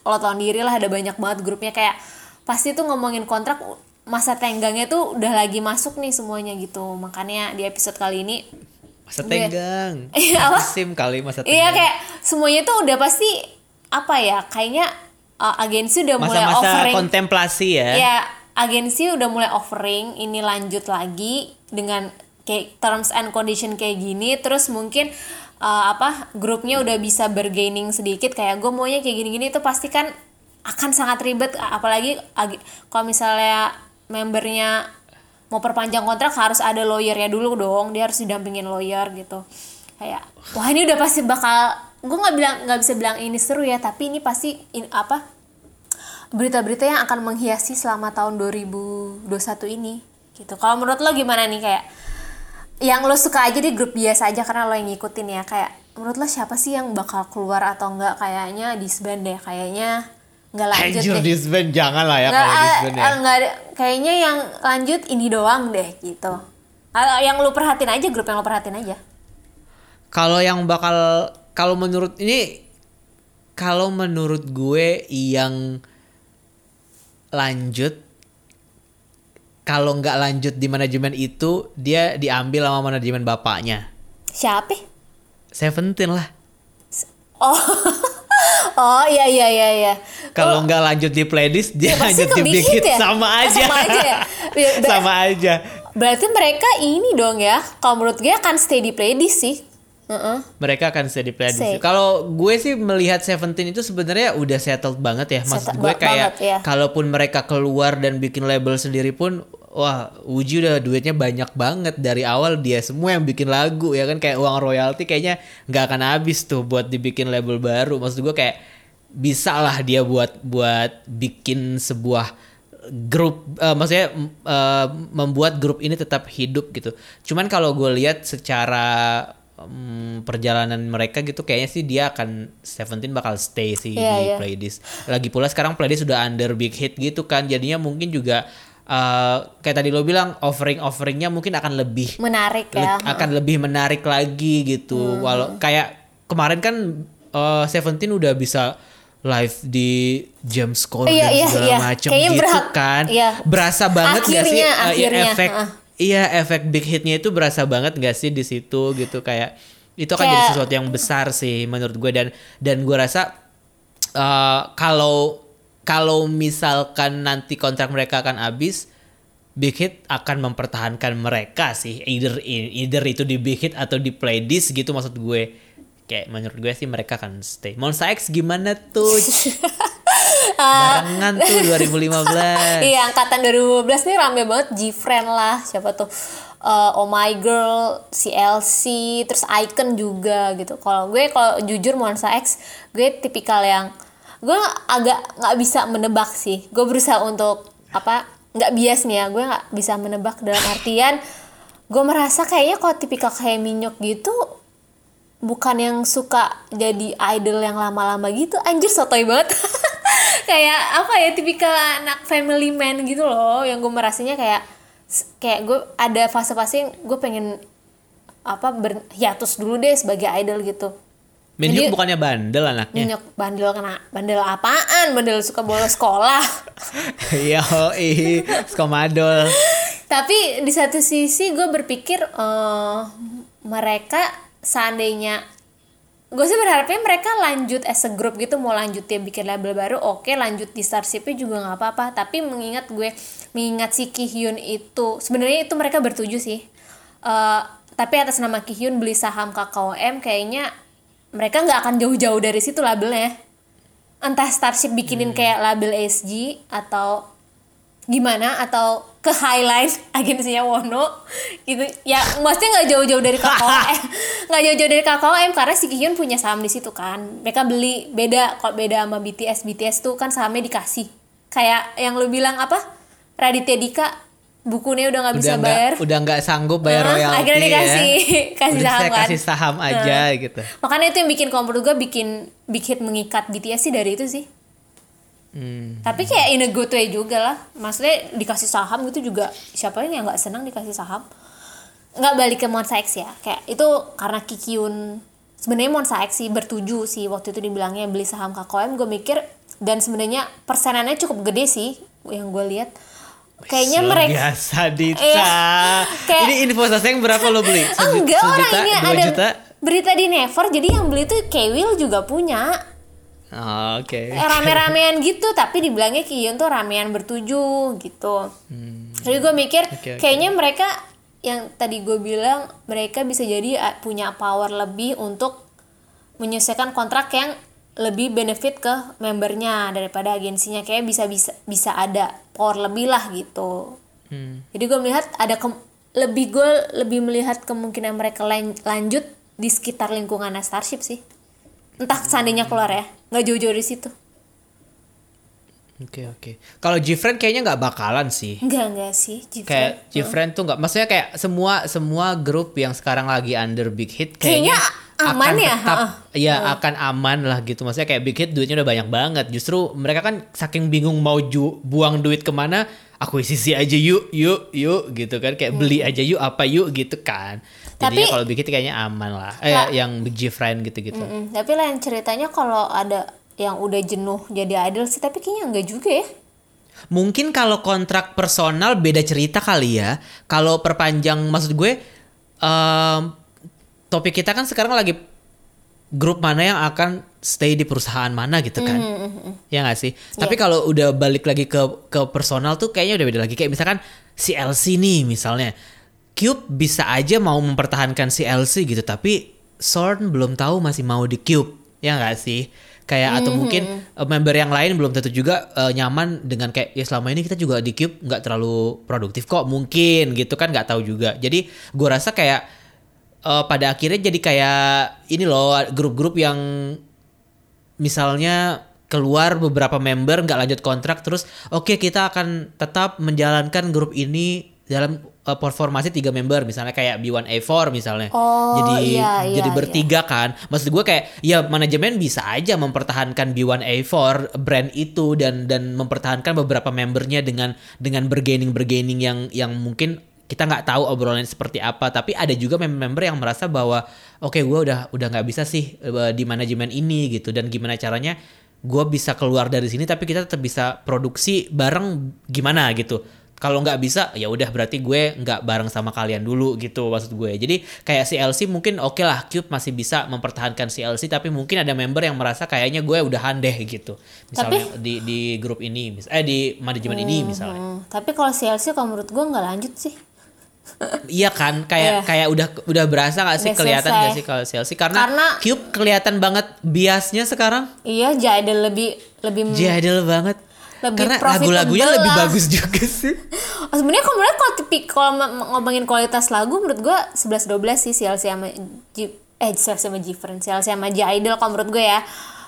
lo tahun diri lah ada banyak banget grupnya. Kayak pasti tuh ngomongin kontrak masa tenggangnya tuh udah lagi masuk nih semuanya gitu makanya di episode kali ini Masa Gue- tenggang. *laughs* Iya? Musim kali masa iya tenggang. kayak semuanya tuh udah pasti apa ya kayaknya uh, agensi udah mulai Masa-masa offering kontemplasi ya. ya agensi udah mulai offering ini lanjut lagi dengan kayak terms and condition kayak gini terus mungkin uh, apa grupnya udah bisa bergaining sedikit kayak gue maunya kayak gini-gini itu pasti kan akan sangat ribet apalagi ag- kalau misalnya membernya mau perpanjang kontrak harus ada lawyernya dulu dong. Dia harus didampingin lawyer gitu. Kayak wah ini udah pasti bakal gue nggak bilang nggak bisa bilang ini seru ya tapi ini pasti in, apa berita-berita yang akan menghiasi selama tahun 2021 ini gitu. Kalau menurut lo gimana nih? Kayak yang lo suka aja di grup biasa aja karena lo yang ngikutin ya. Kayak menurut lo siapa sih yang bakal keluar atau enggak kayaknya disband deh kayaknya nggak lanjut deh. disband jangan lah ya Nggak, kalau ah, disband ya. ah, nggak ada- kayaknya yang lanjut ini doang deh gitu. Ah, yang lo perhatiin aja grup yang lo perhatiin aja. Kalau yang bakal kalau menurut ini kalau menurut gue yang lanjut kalau nggak lanjut di manajemen itu dia diambil sama manajemen bapaknya. Siapa? Seventeen lah. Oh. *laughs* oh iya iya iya iya. Kalau nggak lanjut di playlist dia Ya, lanjut di Hit ya? sama Oh, aja. sama aja ya? *laughs* Ya, sama aja. Berarti mereka ini dong ya. Kalau menurut gue akan stay di playlist sih. Heeh. Mereka akan stay di playlist. Kalau gue sih melihat Seventeen itu sebenarnya udah settled banget ya. Maksud Settled gue kayak banget, ya. kalaupun mereka keluar dan bikin label sendiri pun wah Uji udah duitnya banyak banget dari awal dia semua yang bikin lagu ya kan kayak uang royalti kayaknya nggak akan habis tuh buat dibikin label baru. Maksud gue kayak bisa lah dia buat buat bikin sebuah grup eh, maksudnya eh, membuat grup ini tetap hidup gitu. Cuman kalau gue lihat secara em, perjalanan mereka gitu kayaknya sih dia akan Seventeen bakal stay sih Iya, di iya. playlist. Lagi pula sekarang playlist sudah under big hit gitu kan. Jadinya mungkin juga eh, kayak tadi lo bilang offering offeringnya mungkin akan lebih Menarik le- ya. akan lebih menarik lagi gitu. Walau kayak kemarin kan eh, Seventeen udah bisa live di jam score Iya, dan iya, segala iya. Kayaknya gitu berhak- kan. iya. Berasa banget gak sih Akhirnya, iya, akhirnya, efek heeh. Iya, efek big hitnya itu berasa banget gak sih di situ gitu kayak itu akan jadi Kayak- sesuatu yang besar sih menurut gue dan dan gue rasa eh, kalau kalau misalkan nanti kontrak mereka akan habis Big Hit akan mempertahankan mereka sih. Either either itu di Big Hit atau di playlist gitu maksud gue. Kayak menurut gue sih mereka akan stay. Monsta X gimana tuh? *laughs* Barengan tuh 2015 Iya angkatan 2012 nih rame banget. G-Friend lah siapa tuh? Eh, Oh My Girl, CLC, terus Icon juga gitu. Kalau gue kalau jujur Monsta X, gue tipikal yang gue agak nggak bisa menebak sih. Gue berusaha untuk apa nggak bias nih ya. Gue nggak bisa menebak dalam artian gue merasa kayaknya kalau tipikal kayak Minyok gitu bukan yang suka jadi idol yang lama-lama gitu anjir sotoy banget *laughs* kayak apa ya tipikal anak family man gitu loh yang gue merasanya kayak kayak gue ada fase-fase gue pengen apa berhiatus dulu deh sebagai idol gitu Jadi- bukannya bandel anaknya? Minyok bandel kena bandel apaan? Bandel suka bolos sekolah. Iya, ih, skomadol. Tapi di satu sisi gue berpikir eh, mereka seandainya gue sih berharapnya mereka lanjut as a group gitu mau lanjut dia bikin label baru oke lanjut di Starshipnya juga nggak apa-apa. Tapi mengingat gue mengingat si Kihyun itu sebenarnya itu mereka bertuju sih. Eh, tapi atas nama Kihyun beli saham KKOM kayaknya mereka nggak akan jauh-jauh dari situ labelnya. Entah Starship bikinin kayak label SG atau gimana atau ke Highline *laughs* agensinya Wono. Gitu. Ya maksudnya nggak jauh-jauh dari KKOM *laughs* nggak jauh-jauh dari KKOM karena si Kihyun punya saham di situ kan. Mereka beli beda kok beda sama BTS BTS tuh kan sahamnya dikasih. Kayak yang lu bilang apa? Raditya Dika bukunya udah nggak bisa udah bayar. udah nggak sanggup bayar Nah, royalti akhirnya dikasih ya. *laughs* kasih Udah saham saya kan. kasih saham aja gitu. Makanya itu yang bikin kalau menurut gue bikin big hit mengikat BTS sih dari itu sih. Hmm. tapi kayak in a good way juga lah. Maksudnya dikasih saham gitu juga siapa yang nggak senang dikasih saham? Nggak balik ke Monsta X ya. Kayak itu karena Kikyun sebenarnya Monsta X sih bertuju sih waktu itu dibilangnya beli saham KKM gue mikir dan sebenarnya persenannya cukup gede sih yang gue lihat kayaknya mereka biasa Dita. Iya. Kayak- ini info yang berapa lo beli? Seju- enggak orang sejuta ini dua ada juta? berita di Never jadi yang beli tuh Kewil juga punya. Oh, oke. Eh, rame-ramean gitu tapi dibilangnya Kiyun tuh ramean bertuju gitu. Jadi gue mikir Hmm. Oke, oke. kayaknya mereka yang tadi gue bilang mereka bisa jadi uh, punya power lebih untuk menyelesaikan kontrak yang lebih benefit ke membernya daripada agensinya kayak bisa bisa bisa ada power lebih lah gitu Hmm. jadi gue melihat ada ke- lebih gue lebih melihat kemungkinan mereka lan- lanjut di sekitar lingkungan Starship sih entah seandainya keluar ya nggak jauh-jauh dari situ Oke oke. Kalau Gfriend kayaknya nggak bakalan sih. enggak enggak sih Kayak Gfriend. Gfriend tuh nggak. Maksudnya kayak semua semua grup yang sekarang lagi under big hit Kayaknya kayaknya, aman akan ya, Tetap, ha-ha. ya akan aman lah gitu. Maksudnya kayak big hit duitnya udah banyak banget. Justru mereka kan saking bingung mau ju- buang duit ke mana. Akuisisi aja yuk yuk yuk gitu kan. Kayak beli aja yuk apa yuk gitu kan. Jadinya Hmm. Tapi- kalau big hit kayaknya aman lah. Eh yang Gfriend gitu-gitu. Mm-mm. tapi lain ceritanya kalau ada yang udah jenuh jadi idol sih tapi kayaknya enggak juga ya Mungkin kalau kontrak personal beda cerita kali ya. Kalau perpanjang maksud gue em, topik kita kan sekarang lagi grup mana yang akan stay di perusahaan mana gitu kan. Ya nggak sih? Tapi kalau udah balik lagi ke ke personal tuh kayaknya udah beda lagi. Kayak misalkan si LC nih misalnya. Cube bisa aja mau mempertahankan si LC gitu tapi Sorn belum tahu masih mau di Cube. Ya nggak sih? Kayak atau mungkin uh, member yang lain belum tentu juga uh, nyaman dengan kayak ya selama ini kita juga di Cube nggak terlalu produktif kok mungkin gitu kan nggak tahu juga. Jadi gue rasa kayak uh, pada akhirnya jadi kayak ini loh grup-grup yang misalnya keluar beberapa member nggak lanjut kontrak terus oke kita akan tetap menjalankan grup ini dalam uh, performasi tiga member misalnya kayak B1A4 misalnya Oh, jadi iya, iya, jadi iya. bertiga kan maksud gue kayak ya manajemen bisa aja mempertahankan B1A4 brand itu dan dan mempertahankan beberapa membernya dengan dengan bergaining bergaining yang yang mungkin kita nggak tahu obrolan seperti apa tapi ada juga member yang merasa bahwa oke gue udah udah nggak bisa sih eh, di manajemen ini gitu. Dan gimana caranya gue bisa keluar dari sini tapi kita tetap bisa produksi bareng gimana gitu. Kalau nggak bisa ya udah berarti gue nggak bareng sama kalian dulu gitu maksud gue. Jadi kayak si LC mungkin oke lah Cube masih bisa mempertahankan si LC tapi mungkin ada member yang merasa kayaknya gue udahan deh gitu. Misalnya di di grup ini mis- eh di manajemen ini misalnya. Hmm, tapi kalau CLC kalau menurut gue nggak lanjut sih Iya kan, kayak Iya. kayak udah udah berasa gak sih Udah kelihatan selesai. gak sih kalau Chelsea karena, Karena- Cube kelihatan banget biasnya sekarang. iya Jadel lebih lebih Jadel banget. Lebih karena lagu-lagunya lebih bagus juga sih. Oh, *laughs* sebenarnya kalau menurut kalau tipik kalau ngomongin kualitas lagu menurut gue 11 12 sih CLC sama G, eh CLC sama Gfriend CLC sama J Idol kalau menurut gue ya.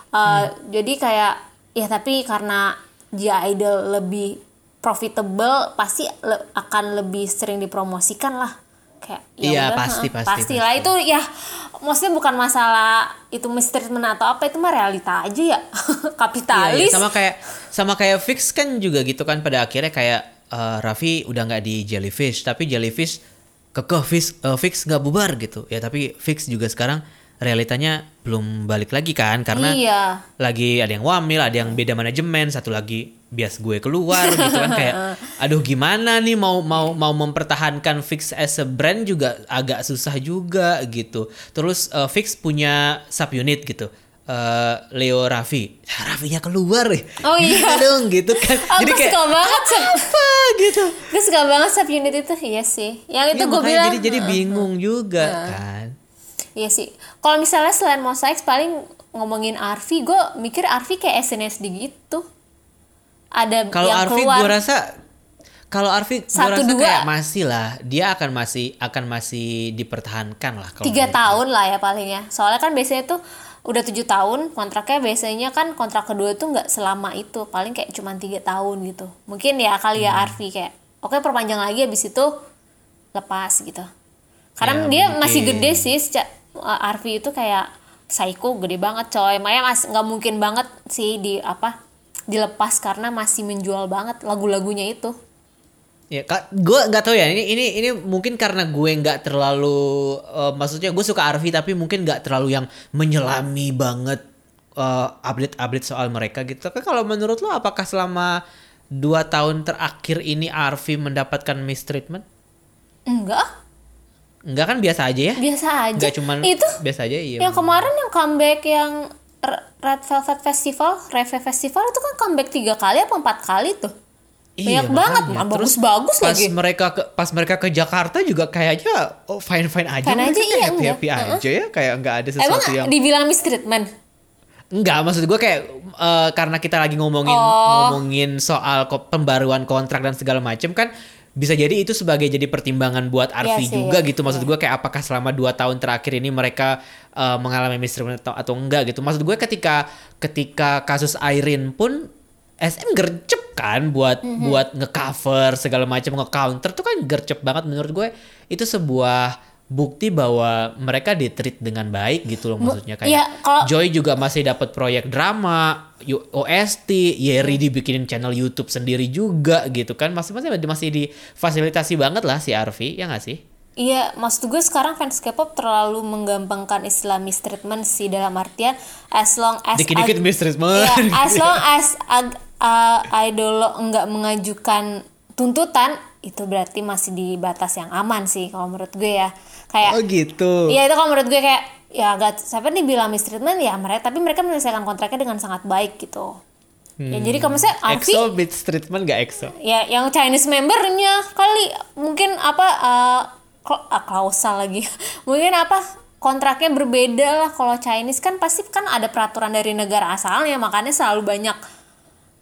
Uh, Jadi kayak ya tapi karena J Idol lebih profitable pasti le- akan lebih sering dipromosikan lah. Kayak ya Iya, pasti, pasti, pasti. itu ya maksudnya bukan masalah itu mistreatment atau apa itu mah realita aja ya. *laughs* Iya, Kapitalis. iya, sama kayak sama kayak Fix kan juga gitu kan pada akhirnya kayak eh, Raffi udah nggak di Jellyfish tapi Jellyfish kekeh Fix eh, Fix nggak bubar gitu ya tapi Fix juga sekarang realitanya belum balik lagi kan karena Iya. lagi ada yang wamil ada yang beda manajemen satu lagi bias gue keluar gitu kan. Kayak *laughs* aduh gimana nih mau mau mau mempertahankan Fix as a brand juga agak susah juga gitu. Terus eh, Fix punya subunit gitu. Eh, Leo Raffi. Raffinya keluar ya Oh iya. dong gitu kan. *laughs* Aku suka banget sub, apa? gitu. Gue suka banget sub unit itu. Iya sih. Yang itu Ya, gue bilang. jadi jadi bingung juga kan. Iya sih. Kalau misalnya selain X paling ngomongin Arfi gue mikir Arfi kayak SNSD gitu ada Kalau Arfi gue rasa kalau Arfi gue rasa dua. kayak masih lah, dia akan masih akan masih dipertahankan lah kalau tiga tahun lah ya palingnya soalnya kan biasanya tuh udah tujuh tahun kontraknya biasanya kan kontrak kedua tuh nggak selama itu. Paling kayak cuma tiga tahun gitu. Mungkin ya kali Hmm. ya Arfi kayak oke perpanjang lagi habis itu lepas gitu. Karena Ya, dia mungkin. masih gede sih uh, Arfi itu kayak psycho gede banget coy. Makanya mas nggak mungkin banget sih di apa dilepas karena masih menjual banget lagu-lagunya itu Ya, kak, gue nggak tahu ya. Ini ini ini mungkin karena gue nggak terlalu, eh, maksudnya gue suka Arfi tapi mungkin nggak terlalu yang menyelami banget eh, update-update soal mereka gitu. Tapi kalau menurut lo, apakah selama dua tahun terakhir ini Arfi mendapatkan mistreatment? enggak Enggak kan biasa aja ya? biasa aja Enggak cuman itu biasa aja iya. yang kemarin yang comeback yang Red Velvet Festival, Reve Festival itu kan comeback tiga kali apa empat kali tuh. Iya, Banyak banget, makanya. man. Terus bagus-bagus pas lagi. mereka ke pas mereka ke Jakarta juga kayaknya oh fine fine aja Fine aja, iya, happy enggak. happy aja ya kayak nggak ada Emang sesuatu yang dibilang mistreatment? Enggak, maksud gue kayak eh, karena kita lagi ngomongin Oh. ngomongin soal ko- pembaruan kontrak dan segala macam kan bisa jadi itu sebagai jadi pertimbangan buat Arfi Iya sih, juga iya. gitu. Maksud gue kayak apakah selama dua tahun terakhir ini mereka eh, mengalami mistreatment atau, atau enggak gitu. Maksud gue ketika ketika kasus Irene pun SM gercep kan buat Mhm. buat ngecover segala macam nge-counter tuh kan gercep banget menurut gue itu sebuah bukti bahwa mereka ditreat dengan baik gitu loh maksudnya kayak iya, kalau- Joy juga masih dapat proyek drama, OST, Yeri dibikinin channel YouTube sendiri juga gitu kan. Masih masih masih difasilitasi banget lah si Arfi, ya nggak sih? Iya, maksud gue sekarang fans K-pop terlalu menggampangkan istilah mistreatment sih dalam artian as long as Dikit-dikit mistreatment. Iya, *laughs* as long as ag- uh, idol lo enggak mengajukan tuntutan itu berarti masih di batas yang aman sih kalau menurut gue ya. Kayak Oh gitu. Iya itu kalau menurut gue kayak ya gak siapa nih bilang mistreatment ya mereka tapi mereka menyelesaikan kontraknya dengan sangat baik gitu. Ya jadi kalau misalnya Arfi EXO mistreatment gak EXO? ya yang Chinese membernya kali mungkin apa uh, ah, klausal lagi *laughs* mungkin apa kontraknya berbeda lah kalau Chinese kan pasti kan ada peraturan dari negara asalnya makanya selalu banyak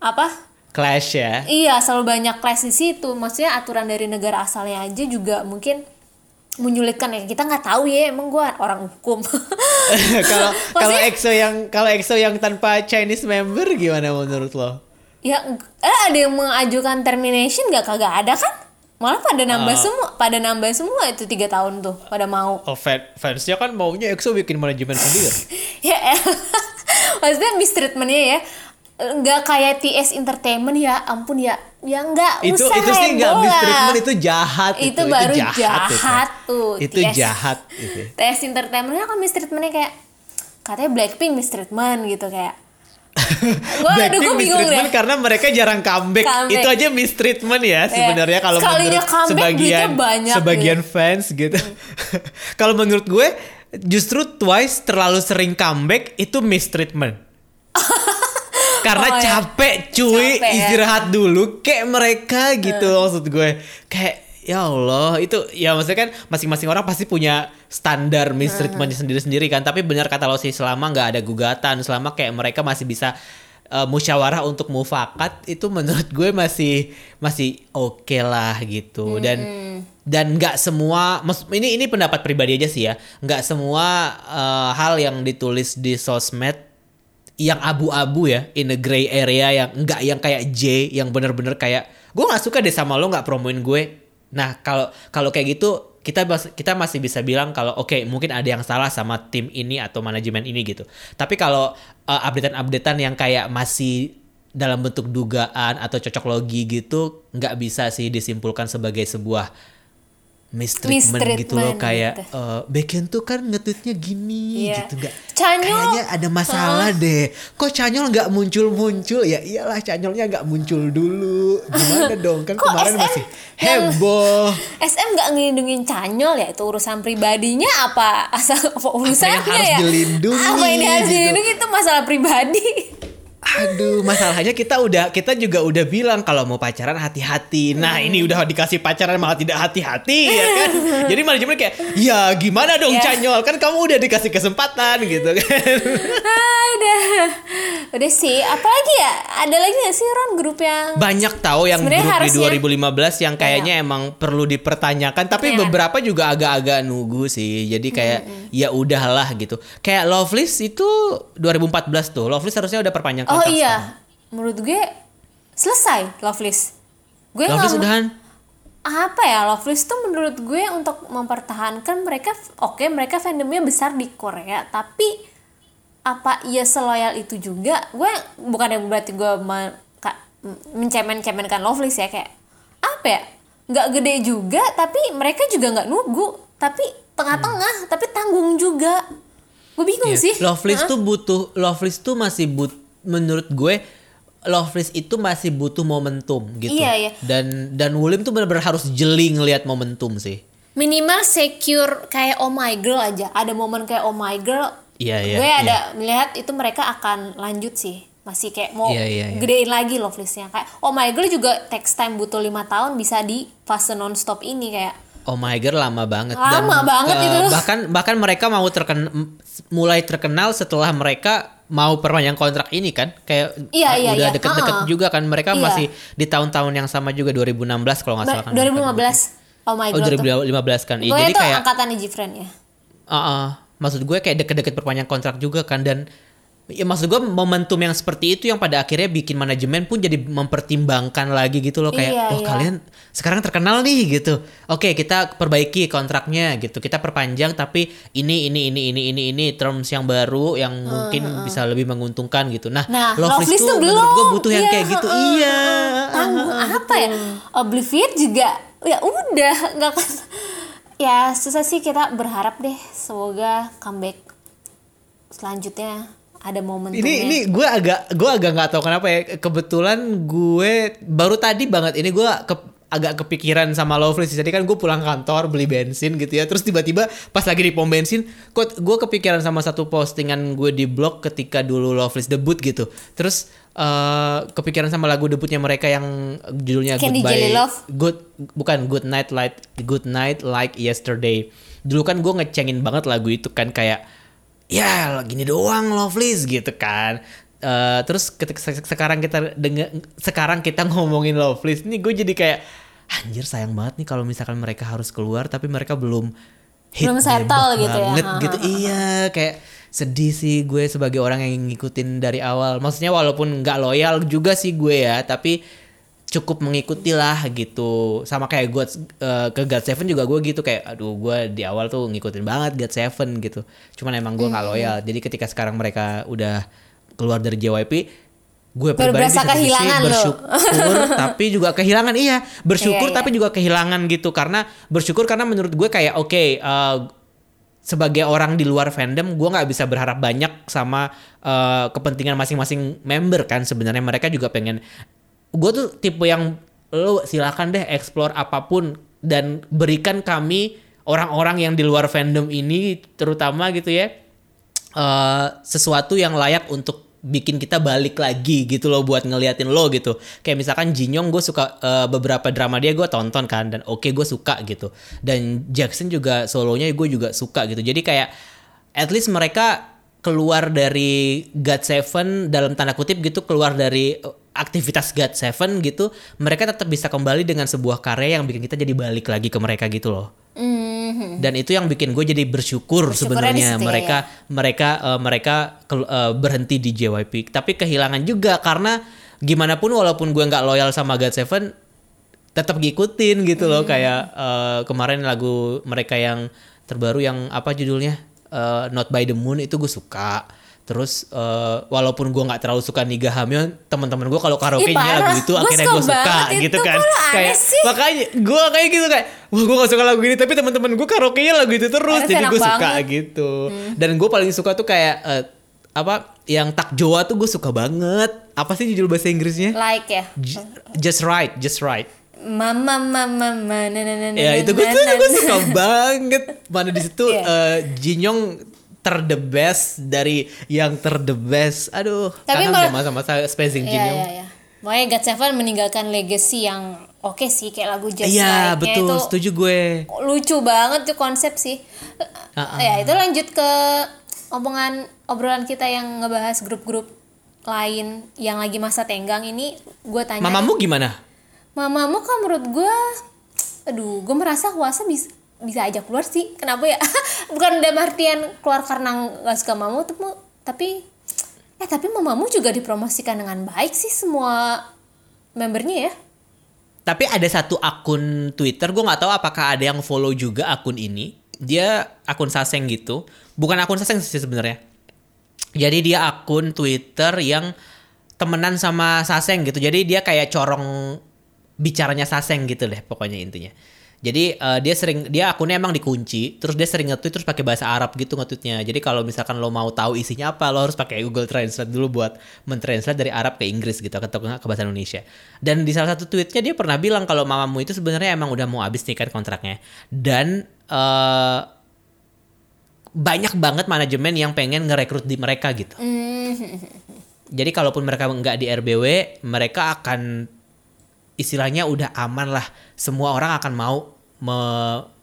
apa Clash ya. iya selalu banyak clash di situ maksudnya aturan dari negara asalnya aja juga mungkin menyulitkan ya kita nggak tahu ya emang gua orang hukum *laughs* Kalau kalau EXO yang kalau EXO yang tanpa Chinese member gimana menurut lo? ya eh ada yang mengajukan termination nggak kagak ada kan malah pada nambah Ah. semua pada nambah semua itu tiga tahun tuh pada mau Oh, fan, fansnya kan maunya EXO bikin manajemen sendiri. *laughs* ya *laughs* maksudnya mistreatmentnya ya nggak kayak TS Entertainment ya ampun ya ya nggak itu usah itu sih nggak mistreatment itu jahat itu, baru jahat, itu. tuh Itu TS. jahat itu. TS Entertainmentnya kan mistreatmentnya kayak katanya Blackpink mistreatment gitu kayak *laughs* gua aduh gue bingung deh karena mereka jarang comeback. Comeback. Itu aja mistreatment ya sebenarnya kalau menurut sebagian banyak sebagian fans gitu. *laughs* kalau menurut gue justru Twice terlalu sering comeback itu mistreatment. *laughs* karena Oh, ya. capek cuy. Capek, ya. istirahat dulu kayak mereka gitu maksud gue. Kayak ya Allah itu ya maksudnya kan masing-masing orang pasti punya standar mistreatment sendiri-sendiri kan. Tapi benar kata lo sih selama nggak ada gugatan selama kayak mereka masih bisa uh, musyawarah untuk mufakat itu menurut gue masih masih oke lah gitu. Dan dan nggak semua ini ini pendapat pribadi aja sih ya. Nggak semua uh, hal yang ditulis di sosmed yang abu-abu ya in a gray area yang enggak yang kayak J yang bener-bener kayak gue nggak suka deh sama lo nggak promoin gue. Nah kalau kalau kayak gitu kita kita masih bisa bilang kalau oke mungkin ada yang salah sama tim ini atau manajemen ini gitu. Tapi kalau uh, updatean-updatean yang kayak masih dalam bentuk dugaan atau cocok logi gitu nggak bisa sih disimpulkan sebagai sebuah mistreatment, gitu loh Mistreatment kayak gitu. eh Beken tuh kan nge-tweetnya gini Iya. gitu nggak kayaknya ada masalah deh. Kok Canyol nggak muncul-muncul? Ya iyalah Canyolnya nggak muncul dulu. Gimana *laughs* dong? Kan Kok kemarin SM masih yang- heboh. SM nggak ngelindungin Canyol ya? Itu urusan pribadinya apa? Asal apa urusannya harus ya? dilindungi apa ini harus gitu. dilindungi itu masalah pribadi Aduh, masalahnya kita udah kita juga udah bilang kalau mau pacaran hati-hati. Nah, ini udah dikasih pacaran malah tidak hati-hati ya kan. *laughs* Jadi manajemen kayak, "Ya, gimana dong Ya. Canyol? Kan kamu udah dikasih kesempatan gitu kan." Ada. Udah sih, apalagi ya? Ada lagi gak sih Ron grup yang Banyak tahu yang grup harusnya- di 2015 yang kayaknya emang perlu dipertanyakan, tapi Iya. beberapa juga agak-agak nunggu sih. Jadi kayak ya udahlah gitu. Kayak Loveless itu 2014 tuh. Loveless harusnya udah perpanjang Oh kontrak iya, menurut gue selesai Loveless. Gue Loveless nggak- udahan. apa ya Loveless tuh menurut gue untuk mempertahankan mereka oke mereka fandomnya besar di Korea tapi apa ia seloyal itu juga gue bukan yang berarti gue me- ka- mencemen-cemenkan Loveless ya kayak apa ya nggak gede juga tapi mereka juga nggak nunggu tapi tengah-tengah tapi tanggung juga gue bingung Iya. sih Loveless Hah? tuh butuh Loveless tuh masih but menurut gue Loveless itu masih butuh momentum gitu. Iya, iya. Dan dan Wulim tuh benar-benar harus jeli ngelihat momentum sih. minimal secure kayak oh my girl aja ada momen kayak oh my girl Iya, iya, gue iya. ada melihat itu mereka akan lanjut sih masih kayak mau Iya, iya, iya. gedein lagi Loveless-nya kayak oh my girl juga text time butuh lima tahun bisa di fase non-stop ini kayak Oh my god lama banget Lama banget eh, itu. bahkan bahkan mereka mau terken mulai terkenal setelah mereka mau perpanjang kontrak ini kan? Kayak Iya, iya, udah iya. deket-deket Uh-uh. juga kan? Mereka Iya. masih di tahun-tahun yang sama juga 2016 kalau nggak salah kan 2015 oh my oh girl tuh. 2015 kan. Iya, jadi kayak angkatan Jifren ya? Uh, uh, maksud gue kayak deket-deket perpanjang kontrak juga kan dan ya maksud gue momentum yang seperti itu yang pada akhirnya bikin manajemen pun jadi mempertimbangkan lagi gitu loh. Kayak Iya, oh iya. kalian sekarang terkenal nih gitu. Oke kita perbaiki kontraknya gitu. Kita perpanjang tapi ini ini ini ini ini ini terms yang baru yang mungkin bisa lebih menguntungkan gitu. Nah, Nah, Loveless Loveless tuh tuh menurut belum. gue butuh yang Iya, kayak gitu. heeh, iya. tanggung *laughs* apa ya? Oblivion juga ya udah nggak *laughs* ya susah sih kita berharap deh semoga comeback selanjutnya ada momentumnya. Ini ini gue agak gue agak nggak tahu kenapa ya. Kebetulan gue baru tadi banget ini gue ke- agak kepikiran sama Loveless jadi kan gue pulang kantor beli bensin gitu ya. Terus tiba-tiba pas lagi di pom bensin kok gue kepikiran sama satu postingan gue di blog ketika dulu Loveless debut gitu. Terus eh, kepikiran sama lagu debutnya mereka yang judulnya Candy Goodbye Jelly Love? Good bukan Good Night Light Good Night Like Yesterday. Dulu kan gue ngecengin banget lagu itu kan kayak ya gini doang Loveless gitu kan. Eh, terus ketika se- sekarang kita denger sekarang kita ngomongin Loveless nih gue jadi kayak anjir sayang banget nih kalau misalkan mereka harus keluar tapi mereka belum hit Belum settle gitu ya. banget Ha, gitu. iya kayak sedih sih gue sebagai orang yang ngikutin dari awal. Maksudnya walaupun nggak loyal juga sih gue ya tapi cukup mengikuti lah gitu. Sama kayak gue ke God Seven juga gue gitu kayak aduh gue di awal tuh ngikutin banget God Seven gitu. Cuman emang gue nggak Hmm. loyal. Jadi ketika sekarang mereka udah keluar dari JYP gue pribadi berasa di kehilangan bersyukur *laughs* tapi juga kehilangan iya. Bersyukur Iya, iya. tapi juga kehilangan gitu. Karena bersyukur karena menurut gue kayak oke eh, sebagai orang di luar fandom gue nggak bisa berharap banyak sama eh, kepentingan masing-masing member kan sebenarnya. Mereka juga pengen gue tuh tipe yang lo silakan deh explore apa pun dan berikan kami orang-orang yang di luar fandom ini terutama gitu ya eh, sesuatu yang layak untuk bikin kita balik lagi gitu loh buat ngeliatin lo gitu. Kayak misalkan Jinyong gue suka eh, beberapa drama dia gue tonton kan dan oke gue suka gitu. Dan Jackson juga solonya gue juga suka gitu. Jadi kayak at least mereka keluar dari God Seven dalam tanda kutip gitu keluar dari aktivitas God Seven gitu mereka tetap bisa kembali dengan sebuah karya yang bikin kita jadi balik lagi ke mereka gitu loh Mhm. dan itu yang bikin gue jadi bersyukur sebenarnya situ ya. mereka mereka eh, mereka kel- eh, berhenti di JYP tapi kehilangan juga karena gimana pun walaupun gue nggak loyal sama God Seven tetap ngikutin gitu loh Hmm. kayak eh, kemarin lagu mereka yang terbaru yang apa judulnya Eh, Not by the Moon itu gue suka terus eh, walaupun gue nggak terlalu suka Niga Hamil teman-teman gue kalau karaoke nyanyi lagu itu Gua akhirnya gue suka gitu itu. kan kayak sih? makanya gue kayak gitu kayak wah gue gak suka lagu ini tapi teman-teman gue karaoke-nya lagu itu terus jadi gue suka banget. Hmm. gitu dan gue paling suka tuh kayak eh, apa yang tak Joa tuh gue suka banget apa sih judul bahasa Inggrisnya like ya J- just right just right mama mama mama na na na ya itu gue tuh gue suka banget mana di situ *laughs* Iya. eh, Jinyong ter the best dari yang ter the best. Aduh, Tapi kangen kalau- deh masa-masa Spacing Iya Jin iya iya. Makanya God Seven meninggalkan legacy yang oke sih kayak lagu Just Iya, Like-nya betul, itu setuju gue. lucu banget tuh konsep sih. Ah, Ya itu lanjut ke omongan obrolan kita yang ngebahas grup-grup lain yang lagi masa tenggang ini gue tanya Mamamu gimana? mamamu kan menurut gue aduh gue merasa Huasa bisa bisa aja keluar sih kenapa ya *laughs* bukan dalam artian keluar karena nggak suka tapi- tapi eh tapi mamamu juga dipromosikan dengan baik sih semua membernya ya Tapi ada satu akun Twitter, gue nggak tahu apakah ada yang follow juga akun ini. Dia akun Saseng gitu, bukan akun Saseng sih sebenarnya. Jadi dia akun Twitter yang temenan sama Saseng gitu. Jadi dia kayak corong bicaranya Saseng gitu deh pokoknya intinya. Jadi eh, dia sering dia akunnya emang dikunci, terus dia sering nge-tweet terus pakai bahasa Arab gitu nge-tweetnya. Jadi kalau misalkan lo mau tahu isinya apa, lo harus pakai Google Translate dulu buat mentranslate dari Arab ke Inggris gitu atau ke bahasa Indonesia. Dan di salah satu tweetnya dia pernah bilang kalau mamamu itu sebenarnya emang udah mau habis nih kan kontraknya. Dan eh, banyak banget manajemen yang pengen ngerekrut di mereka gitu. Jadi kalaupun mereka nggak di RBW, mereka akan istilahnya udah aman lah. Semua orang akan mau me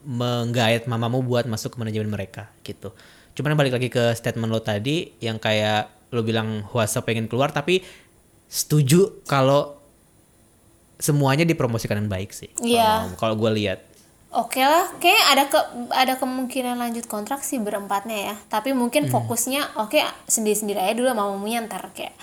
menggait mamamu buat masuk ke manajemen mereka gitu. Cuman balik lagi ke statement lo tadi yang kayak lo bilang Huasa pengen keluar tapi setuju kalau semuanya dipromosikan dengan baik sih. Iya. Kalau- Kalau gue lihat. Oke lah, kayak ada ke ada kemungkinan lanjut kontrak sih berempatnya ya. Tapi mungkin fokusnya oke sendiri-sendiri aja dulu mau nyantar kayak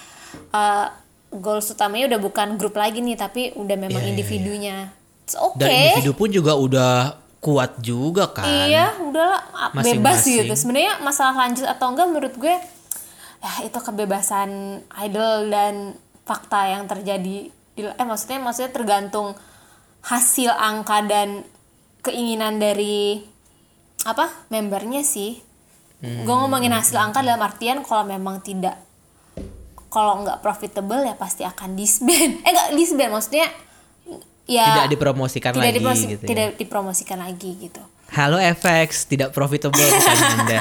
eh goals utamanya udah bukan grup lagi nih, tapi udah memang Iya, iya, individunya. It's Oke. Dan individu pun juga udah kuat juga kan. Iya, udahlah ah, bebas gitu. Sebenarnya masalah lanjut atau enggak menurut gue ya itu kebebasan idol dan fakta yang terjadi di eh maksudnya maksudnya tergantung hasil angka dan keinginan dari apa membernya sih. Hmm. Gue ngomongin hasil angka dalam artian kalau memang tidak kalau nggak profitable ya pasti akan disband. *laughs* Eh nggak disband maksudnya ya Tidak dipromosikan tidak lagi dipromosi- gitu. ya. tidak dipromosikan lagi gitu. Halo FX, tidak profitable bukan *laughs* Anda.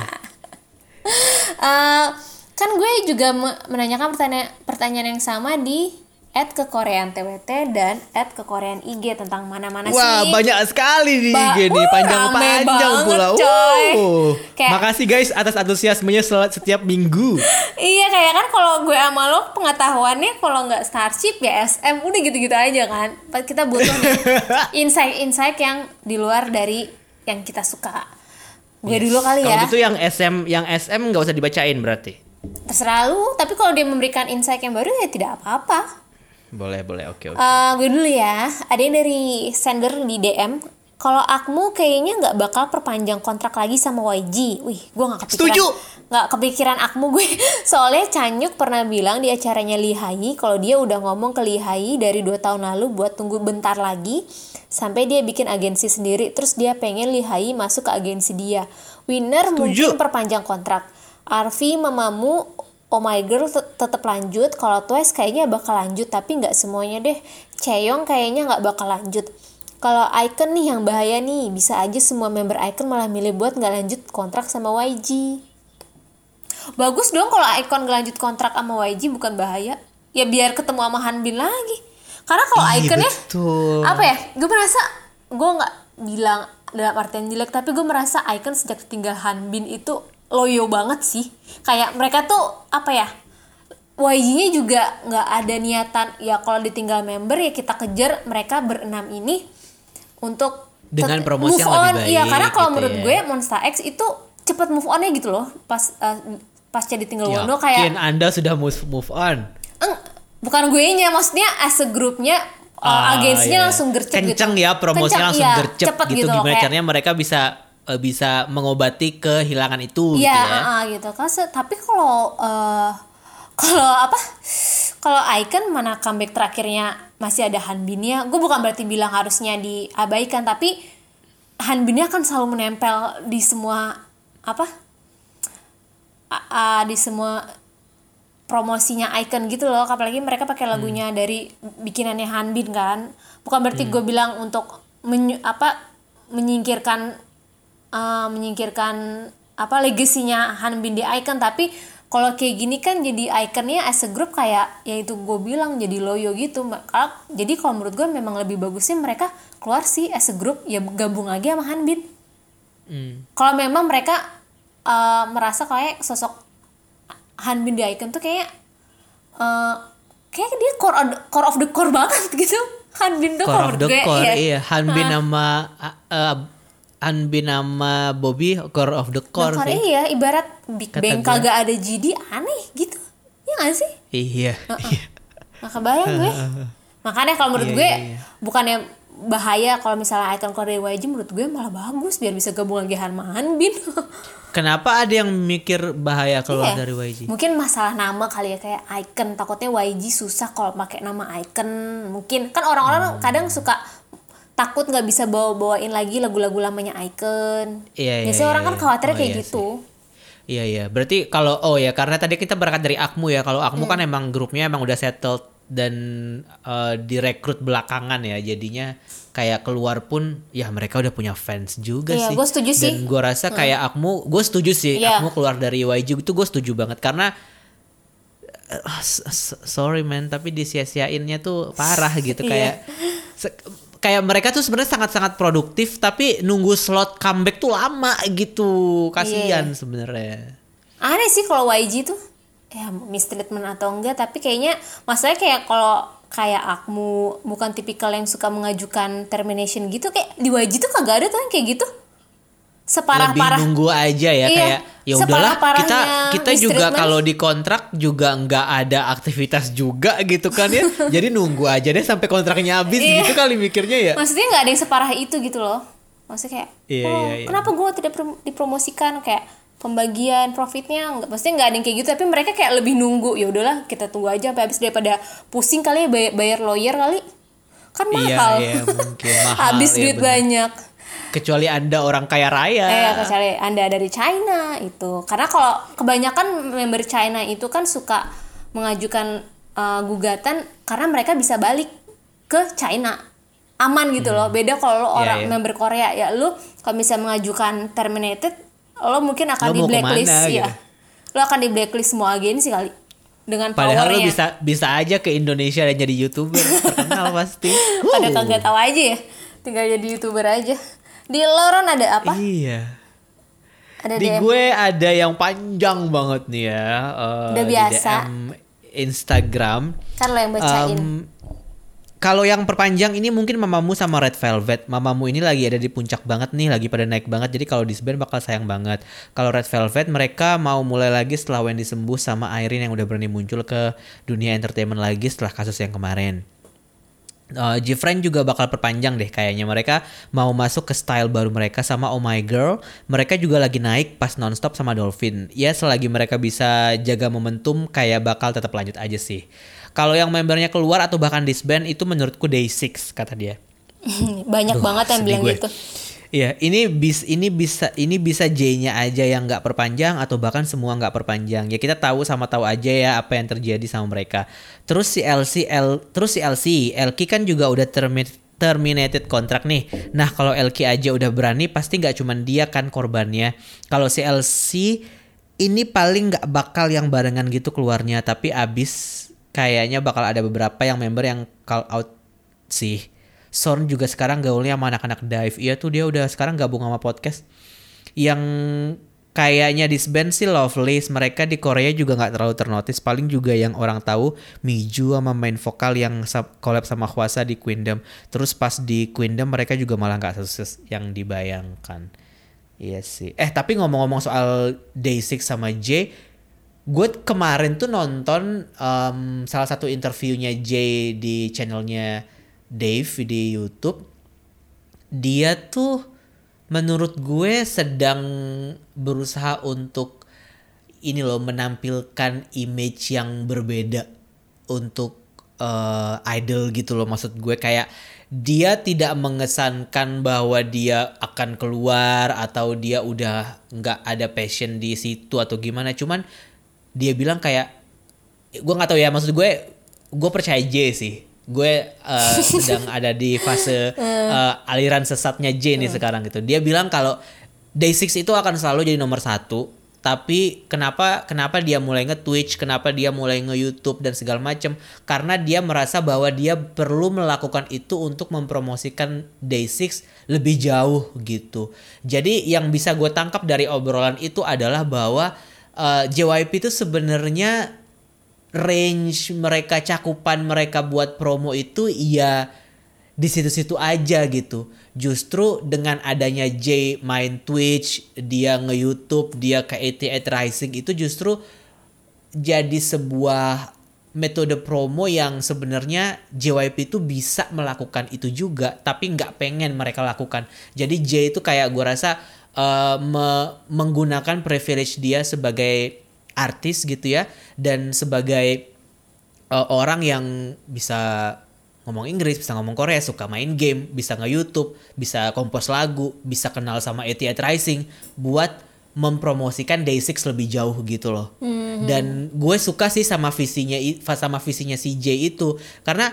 Eh, kan gue juga me- menanyakan pertanyaan pertanyaan yang sama di at ke Korean TWT dan at ke Korean IG tentang mana-mana Wah, sih banyak sekali nih Ba- IG nih, Wah, panjang-panjang banget, pula. coy. Wuh. Kayak- Makasih guys atas antusiasmenya setiap minggu. iya kayak kan kalau gue sama lo pengetahuannya kalau nggak Starship ya SM udah gitu-gitu aja kan kita butuh *laughs* insight-insight yang di luar dari yang kita suka gue dulu kali Kalau ya gitu yang SM yang SM nggak usah dibacain berarti. terserah lu tapi kalau dia memberikan insight yang baru ya tidak apa-apa Boleh, boleh. Oke, oke. Eh, gue dulu ya, ada yang dari sender di DM. Kalau Akmu kayaknya nggak bakal perpanjang kontrak lagi sama YG. Wih, gue nggak kepikiran. Setuju. Nggak kepikiran Akmu gue. *laughs* Soalnya Canyuk pernah bilang di acaranya Lihai kalau dia udah ngomong ke Lihai dari dua tahun lalu buat tunggu bentar lagi sampai dia bikin agensi sendiri. Terus dia pengen Lihai masuk ke agensi dia. Winner mungkin perpanjang kontrak. Arfi, mamamu, Oh My Girl tet- tetap lanjut. Kalau Twice kayaknya bakal lanjut, tapi nggak semuanya deh. Cheyong kayaknya nggak bakal lanjut. Kalau Icon nih yang bahaya nih, bisa aja semua member Icon malah milih buat nggak lanjut kontrak sama YG. Bagus dong kalau Icon ngelanjut kontrak sama YG bukan bahaya. Ya biar ketemu sama Hanbin lagi. Karena kalau Iya, Icon ya, apa ya? Gue merasa gue nggak bilang dalam artian jelek, tapi gue merasa Icon sejak tinggal Hanbin itu loyo banget sih. Kayak mereka tuh apa ya? YG-nya juga nggak ada niatan ya kalau ditinggal member ya kita kejar mereka berenam ini untuk Dengan promosi move yang lebih on. Iya, baik karena kalau gitu menurut ya. gue Monster X itu cepet move on-nya gitu loh pas eh, pas jadi tinggal Wono kayak Yakin Anda sudah move, move on. Eng, bukan gue nya maksudnya as a grupnya uh, Ah, agensinya iya. langsung gercep gitu Kenceng ya promosinya Kenceng, langsung iya, gercep gitu, loh, gimana kayak- caranya mereka bisa eh, bisa mengobati kehilangan itu gitu Iya, ya. ah, ah, gitu kan. Tapi kalau eh, kalau apa? Kalau Icon mana comeback terakhirnya masih ada Hanbinnya. Gue bukan berarti bilang harusnya diabaikan, tapi Hanbinnya kan selalu menempel di semua apa? A- di semua promosinya Icon gitu loh. Apalagi mereka pakai lagunya dari bikinannya Hanbin kan. Bukan berarti gue bilang untuk menyu- apa menyingkirkan eh, menyingkirkan apa legasinya Hanbin di icon tapi kalau kayak gini kan jadi ikonnya as a group kayak ya itu gue bilang jadi loyo gitu Kalau- jadi kalau menurut gue memang lebih bagusnya mereka keluar sih as a group ya gabung lagi sama Hanbin Hmm. kalau memang mereka uh, merasa kayak sosok Hanbin di icon tuh kayak uh, kayak dia core of the, core of the core banget gitu Hanbin tuh Core of the gue, core, iya. iya. Hanbin sama uh, Hanbin sama Bobby core of the core Nah, iya ibarat Big Kata Bang kagak ada GD aneh gitu ya gak sih Iya. iya. Nggak kebayang gue makanya kalau menurut Iya, gue iya, iya. bukannya bahaya kalau misalnya icon core dari YG menurut gue malah bagus biar bisa gabung lagi sama Hanbin *laughs* Kenapa ada yang mikir bahaya keluar Iya. dari YG? Mungkin masalah nama kali ya kayak icon. Takutnya YG susah kalau pakai nama icon. Mungkin kan orang-orang Hmm. kadang suka takut nggak bisa bawa-bawain lagi lagu-lagu lamanya icon. Iya, iya, Biasanya iya, orang kan iya. khawatirnya Oh, kayak iya gitu. Iya iya, berarti kalau oh ya karena tadi kita berangkat dari Akmu ya. Kalau Akmu Hmm. kan emang grupnya emang udah settled dan eh, direkrut belakangan ya. Jadinya kayak keluar pun ya mereka udah punya fans juga Iya, sih. gua setuju sih. Dan gue rasa kayak Akmu, gue setuju sih Iya. Akmu keluar dari YG itu gue setuju banget karena s- sorry man tapi disia-siainnya tuh parah gitu Iya. kayak se- kayak mereka tuh sebenarnya sangat-sangat produktif tapi nunggu slot comeback tuh lama gitu. Kasihan Iya. sebenarnya. Aneh sih kalau YG tuh. Ya mistreatment atau enggak tapi kayaknya masalahnya kayak kalau kayak Akmu bukan tipikal yang suka mengajukan termination gitu kayak di YG tuh kagak ada tuh yang kayak gitu separah lebih parah nunggu aja ya Iya, kayak ya udahlah kita kita juga kalau di kontrak juga nggak ada aktivitas juga gitu kan ya. *laughs* Jadi nunggu aja deh sampai kontraknya habis Iya. gitu kali mikirnya ya. Maksudnya nggak ada yang separah itu gitu loh. Maksudnya kayak Iya, oh iya, iya. kenapa gue tidak prom- dipromosikan? Kayak pembagian profitnya nggak maksudnya nggak ada yang kayak gitu. Tapi mereka kayak lebih nunggu ya udahlah kita tunggu aja sampai habis daripada pusing kali ya bayar, bayar lawyer kali. Kan Iya, mahal. iya, mungkin *laughs* mahal, habis iya, duit bener. banyak kecuali anda orang kaya raya. Eh kecuali anda dari China itu. Karena kalau kebanyakan member China itu kan suka mengajukan uh, gugatan karena mereka bisa balik ke China. Aman gitu loh. Beda kalau lo Iya, orang iya. member Korea. Ya lu kalau bisa mengajukan terminated lo mungkin akan Lo di mau ke mana blacklist. ya gitu. lo akan di blacklist semua agensi kali. Dengan padahal lo bisa bisa aja ke Indonesia dan jadi youtuber. *laughs* Terkenal pasti. Pada kagak tahu aja ya. Tinggal jadi youtuber aja di Loron ada apa iya ada di DM gue ada yang panjang banget nih ya eh, Udah di biasa. DM Instagram kan lo yang bacain Em, kalau yang perpanjang ini mungkin mamamu sama Red Velvet. Mamamu ini lagi ada di puncak banget nih, lagi pada naik banget. Jadi kalau disband bakal sayang banget. Kalau Red Velvet mereka mau mulai lagi setelah Wendy sembuh sama Irene yang udah berani muncul ke dunia entertainment lagi setelah kasus yang kemarin. Uh, Gfriend juga bakal perpanjang deh kayaknya. Mereka mau masuk ke style baru mereka sama Oh My Girl. Mereka juga lagi naik pas nonstop sama Dolphin. Ya selagi mereka bisa jaga momentum kayak bakal tetap lanjut aja sih. Kalau yang membernya keluar atau bahkan disband itu menurutku day 6 kata dia. *laughs* Banyak Duh, banget yang bilang gue. gitu Iya, ini bis ini bisa ini bisa J-nya aja yang nggak perpanjang atau bahkan semua nggak perpanjang. Ya kita tahu sama tahu aja ya apa yang terjadi sama mereka. Terus si LC L terus si LC, Elki kan juga udah termi- terminated kontrak nih. Nah, kalau Elki aja udah berani pasti nggak cuman dia kan korbannya. Kalau si LC ini paling nggak bakal yang barengan gitu keluarnya, tapi abis kayaknya bakal ada beberapa yang member yang call out sih. Sorn juga sekarang gaulnya sama anak-anak dive. Iya tuh dia udah sekarang gabung sama podcast. Yang kayaknya disband sih Lovelace. Mereka di Korea juga nggak terlalu ternotis. Paling juga yang orang tahu Miju sama main vokal yang collab sama Hwasa di Queendom. Terus pas di Queendom mereka juga malah nggak sukses yang dibayangkan. Iya sih. Eh tapi ngomong-ngomong soal Day6 sama J, gue kemarin tuh nonton em, salah satu interviewnya J di channelnya Dave di YouTube. Dia tuh menurut gue sedang berusaha untuk ini loh menampilkan image yang berbeda untuk eh, idol gitu loh maksud gue kayak dia tidak mengesankan bahwa dia akan keluar atau dia udah nggak ada passion di situ atau gimana cuman dia bilang kayak gue nggak tahu ya maksud gue gue percaya J sih gue eh, *laughs* sedang ada di fase eh, aliran sesatnya J nih sekarang gitu dia bilang kalau Day6 itu akan selalu jadi nomor satu tapi kenapa kenapa dia mulai nge-Twitch, kenapa dia mulai nge-YouTube dan segala macam? Karena dia merasa bahwa dia perlu melakukan itu untuk mempromosikan Day6 lebih jauh gitu. Jadi yang bisa gue tangkap dari obrolan itu adalah bahwa uh, JYP itu sebenarnya range mereka cakupan mereka buat promo itu ya di situ-situ aja gitu. Justru dengan adanya J main Twitch, dia nge-YouTube, dia ke 88 Rising itu justru jadi sebuah metode promo yang sebenarnya JYP itu bisa melakukan itu juga tapi nggak pengen mereka lakukan jadi J itu kayak gue rasa uh, me menggunakan privilege dia sebagai artis gitu ya dan sebagai uh, orang yang bisa ngomong Inggris, bisa ngomong Korea, suka main game, bisa nge-YouTube, bisa kompos lagu, bisa kenal sama AT Rising buat mempromosikan Day6 lebih jauh gitu loh. Mm-hmm. Dan gue suka sih sama visinya sama visinya si J itu karena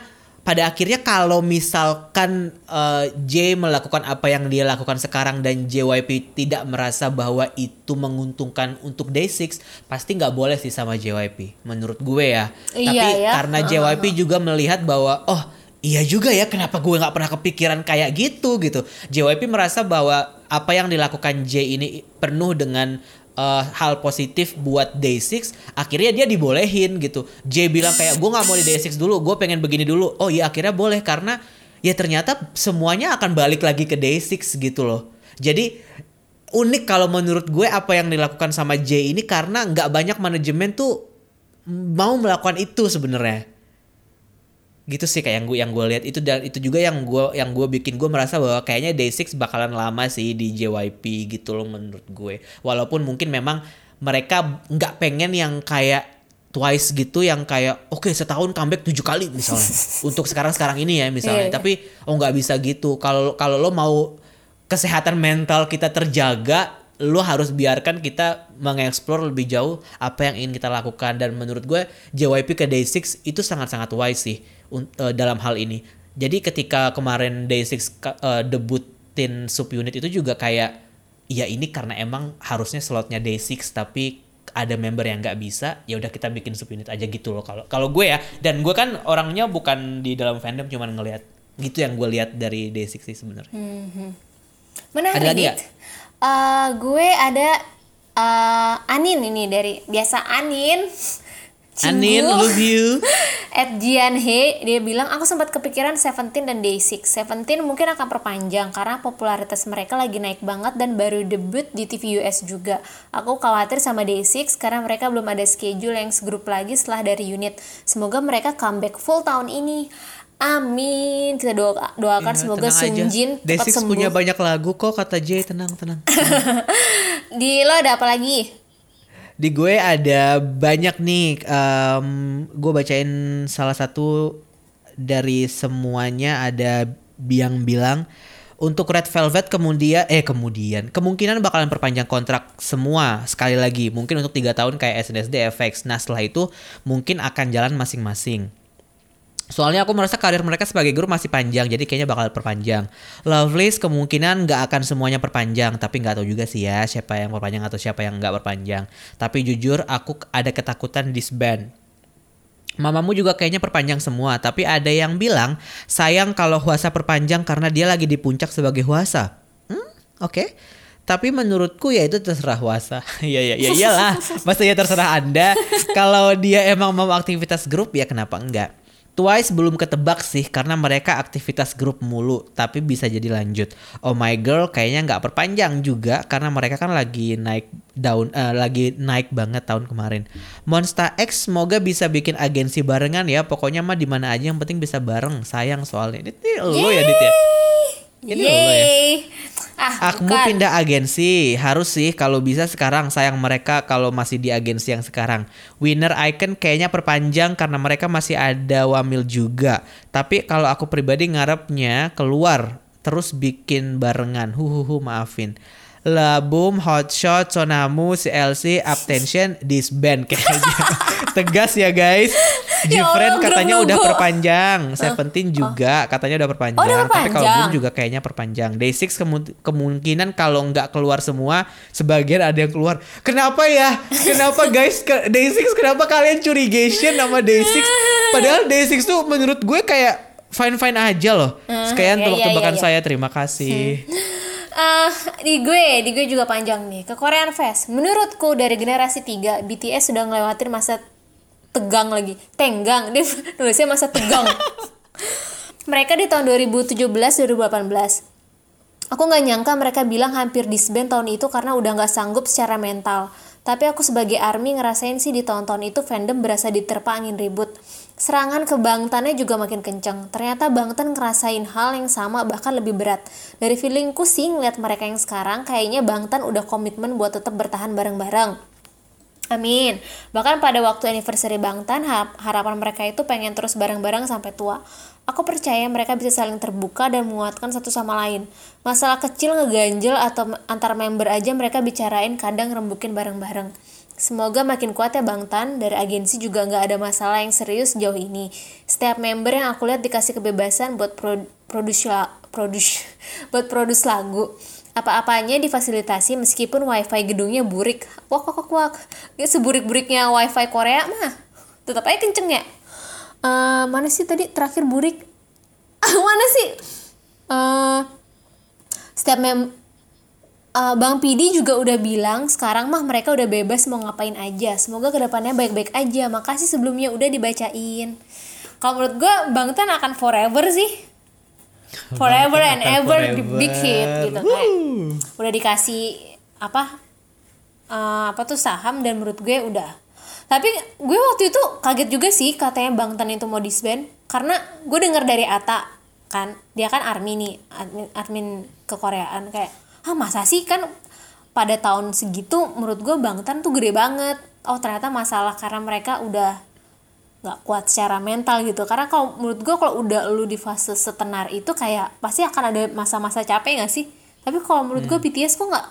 pada akhirnya kalau misalkan uh, J melakukan apa yang dia lakukan sekarang dan JYP tidak merasa bahwa itu menguntungkan untuk Day6 pasti nggak boleh sih sama JYP menurut gue ya. Iya, Tapi ya. karena JYP uh-huh. juga melihat bahwa oh iya juga ya kenapa gue nggak pernah kepikiran kayak gitu gitu JYP merasa bahwa apa yang dilakukan J ini penuh dengan uh, hal positif buat Day6 akhirnya dia dibolehin gitu. J bilang kayak gue nggak mau di Day6 dulu gue pengen begini dulu. Oh iya akhirnya boleh karena ya ternyata semuanya akan balik lagi ke Day6 gitu loh. Jadi unik kalau menurut gue apa yang dilakukan sama J ini karena nggak banyak manajemen tuh mau melakukan itu sebenarnya gitu sih kayak yang gue yang gue lihat. Itu dan itu juga yang gue yang gue bikin. Gue merasa bahwa kayaknya Day6 bakalan lama sih di JYP gitu loh menurut gue. Walaupun mungkin memang mereka nggak pengen yang kayak twice gitu yang kayak oke okay, setahun comeback tujuh kali misalnya. *laughs* Untuk sekarang sekarang ini ya misalnya. Yeah. tapi oh nggak bisa gitu. Kalau kalau lo mau kesehatan mental kita terjaga lo harus biarkan kita mengeksplor lebih jauh apa yang ingin kita lakukan. Dan menurut gue JYP ke Day6 itu sangat-sangat wise sih uh, dalam hal ini. Jadi ketika kemarin Day6 uh, eh, debutin subunit itu juga kayak ya ini karena emang harusnya slotnya Day6 tapi ada member yang nggak bisa ya udah kita bikin subunit aja gitu loh kalau kalau gue ya dan gue kan orangnya bukan di dalam fandom cuman ngelihat gitu yang gue lihat dari Day6 sih sebenarnya. Hmm. Menarik. Ada lagi gak? Uh, gue ada uh, Anin ini dari biasa Anin Anin, love you. *laughs* At Jian He, dia bilang aku sempat kepikiran Seventeen dan Day6. Seventeen mungkin akan perpanjang karena popularitas mereka lagi naik banget dan baru debut di TV US juga. Aku khawatir sama Day6 karena mereka belum ada schedule yang segrup lagi setelah dari unit. Semoga mereka comeback full tahun ini. Amin. Kita doa, doakan ya, semoga Sunjin cepat sembuh. punya banyak lagu kok kata Jay, tenang tenang. *laughs* di lo ada apa lagi? Di gue ada banyak nih. Um, gue bacain salah satu dari semuanya ada yang bilang untuk Red Velvet kemudian eh kemudian kemungkinan bakalan perpanjang kontrak semua sekali lagi mungkin untuk tiga tahun kayak SNSD FX. Nah setelah itu mungkin akan jalan masing-masing. Soalnya aku merasa karir mereka sebagai grup masih panjang, jadi kayaknya bakal perpanjang. Lovelace kemungkinan nggak akan semuanya perpanjang, tapi nggak tahu juga sih ya siapa yang perpanjang atau siapa yang nggak perpanjang. Tapi jujur aku ada ketakutan disband. Mamamu juga kayaknya perpanjang semua, tapi ada yang bilang sayang kalau Huasa perpanjang karena dia lagi di puncak sebagai Huasa. Hmm, oke. Okay. Tapi menurutku ya itu terserah Huasa. Iya *laughs* iya ya iyalah. Masa ya terserah Anda. *laughs* kalau dia emang mau aktivitas grup ya kenapa enggak? Twice belum ketebak sih karena mereka aktivitas grup mulu, tapi bisa jadi lanjut. Oh my girl kayaknya nggak perpanjang juga karena mereka kan lagi naik daun, uh, lagi naik banget tahun kemarin. Monster X semoga bisa bikin agensi barengan ya. Pokoknya mah di mana aja yang penting bisa bareng. Sayang soalnya. Ini lo ya Dit ya. Ini lo ya. Ah, Akmu bukan. pindah agensi, harus sih kalau bisa sekarang sayang mereka kalau masih di agensi yang sekarang. Winner Icon kayaknya perpanjang karena mereka masih ada Wamil juga. Tapi kalau aku pribadi ngarepnya keluar terus bikin barengan. Huhuhu maafin. Labum, Hotshot, Sonamu, CLC, Uptension, Disband *laughs* kayaknya. Tegas ya guys. Ya Jifren Allah, katanya grup udah perpanjang, Seventeen juga katanya udah perpanjang. Oh, udah Tapi kalau perpanjang. belum juga kayaknya perpanjang. Day6 kemu- kemungkinan kalau nggak keluar semua, sebagian ada yang keluar. Kenapa ya? Kenapa *laughs* guys? Ke- Day6 kenapa kalian curigation sama Day6? Padahal Day6 tuh menurut gue kayak fine-fine aja loh. Sekian iya, iya, tebak-tebakan iya, iya. saya, terima kasih. Ah, di gue, di gue juga panjang nih. Ke Korean Fest. Menurutku dari generasi 3, BTS sudah ngelewatin masa tegang lagi. Tenggang. Dia *laughs* nulisnya masa tegang. *laughs* mereka di tahun 2017-2018. Aku nggak nyangka mereka bilang hampir disband tahun itu karena udah nggak sanggup secara mental. Tapi aku sebagai ARMY ngerasain sih di tahun-tahun itu fandom berasa diterpa angin ribut. Serangan ke Bangtannya juga makin kenceng. Ternyata Bangtan ngerasain hal yang sama bahkan lebih berat. Dari feelingku sih ngeliat mereka yang sekarang kayaknya Bangtan udah komitmen buat tetap bertahan bareng-bareng. Amin. Bahkan pada waktu anniversary Bangtan, ha- harapan mereka itu pengen terus bareng-bareng sampai tua. Aku percaya mereka bisa saling terbuka dan menguatkan satu sama lain. Masalah kecil ngeganjel atau antar member aja mereka bicarain kadang rembukin bareng-bareng. Semoga makin kuat ya Bangtan, dari agensi juga nggak ada masalah yang serius jauh ini. Setiap member yang aku lihat dikasih kebebasan buat pro- produce la- produce *laughs* buat produce lagu. Apa-apanya difasilitasi meskipun wifi gedungnya burik. Wak wak wak wak. Ya, seburik-buriknya wifi Korea mah tetap aja kenceng ya. Eh, mana sih tadi terakhir burik? *laughs* mana sih? Eh, setiap mem Eh, Bang Pidi juga udah bilang sekarang mah mereka udah bebas mau ngapain aja. Semoga ke depannya baik-baik aja. Makasih sebelumnya udah dibacain. Kalau menurut gue Bang Tan akan forever sih. Forever and ever di big forever. hit gitu kayak udah dikasih apa eh, apa tuh saham dan menurut gue udah tapi gue waktu itu kaget juga sih katanya Bang Tan itu mau disband. Karena gue dengar dari Ata kan. Dia kan army nih admin, admin kekoreaan. Kayak ah masa sih? Kan pada tahun segitu menurut gue Bang Tan tuh gede banget. Oh ternyata masalah karena mereka udah nggak kuat secara mental gitu. Karena kalau menurut gue kalau udah lu di fase setenar itu kayak pasti akan ada masa-masa capek nggak sih? Tapi kalau menurut gue BTS kok nggak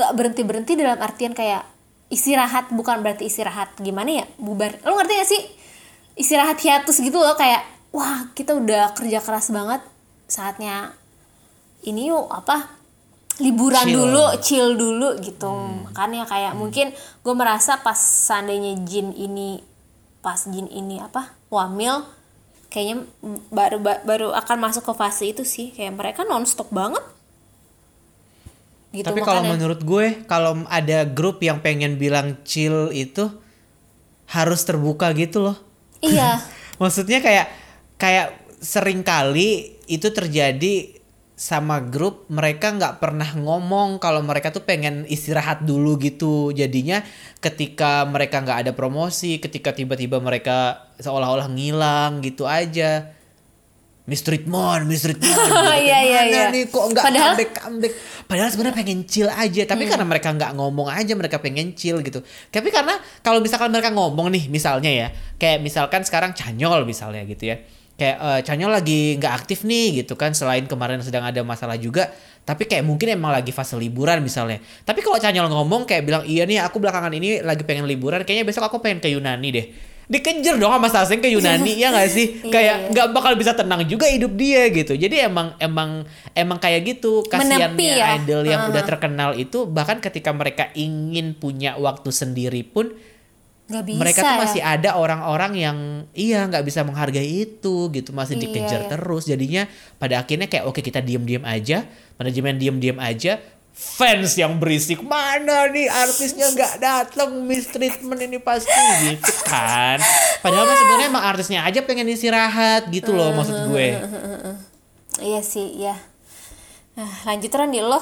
nggak berhenti berhenti dalam artian kayak istirahat bukan berarti istirahat. Gimana ya? Bubar. Lu ngerti gak sih? Istirahat hiatus gitu loh kayak wah kita udah kerja keras banget. Saatnya ini yuk apa liburan Chill. dulu chill dulu gitu. Makanya kayak mungkin gue merasa pas seandainya Jin ini pas Jin ini apa wamil kayaknya baru ba- baru akan masuk ke fase itu sih. Kayak mereka nonstop banget gitu Tapi kalau menurut gue, kalau ada grup yang pengen bilang chill itu harus terbuka gitu loh. iya. *laughs* Maksudnya kayak kayak sering kali itu terjadi sama grup mereka nggak pernah ngomong kalau mereka tuh pengen istirahat dulu gitu. Jadinya ketika mereka nggak ada promosi ketika tiba-tiba mereka seolah-olah ngilang gitu aja Mistreat Mon. *laughs* gitu. Iya, iya, iya. nih kok nggak Padahal- comeback comeback. Padahal sebenarnya pengen chill aja, tapi karena mereka nggak ngomong aja mereka pengen chill gitu. Tapi karena kalau misalkan mereka ngomong nih, misalnya ya, kayak misalkan sekarang Canyol misalnya gitu ya. Kayak eh, Canyol lagi nggak aktif nih gitu kan, selain kemarin sedang ada masalah juga. Tapi kayak mungkin emang lagi fase liburan misalnya. Tapi kalau Canyol ngomong kayak bilang iya nih aku belakangan ini lagi pengen liburan, kayaknya besok aku pengen ke Yunani deh. Dikejar dong sama Saseng ke Yunani *laughs* ya nggak sih? Iya, kayak iya. nggak bakal bisa tenang juga hidup dia gitu. Jadi emang emang emang kayak gitu kasihannya ya. idol yang udah Uh-huh. terkenal itu bahkan ketika mereka ingin punya waktu sendiri pun bisa mereka tuh ya. masih ada orang-orang yang iya nggak bisa menghargai itu gitu masih Iya, dikejar iya. terus jadinya pada akhirnya kayak oke kita diem-diem aja manajemen diem-diem aja fans yang berisik. Mana nih artisnya nggak datang mistreatment ini pasti gitu kan. Padahal mah sebenarnya emang artisnya aja pengen istirahat gitu loh maksud gue. Iya sih iya. Nah, lanjut Ran di lo.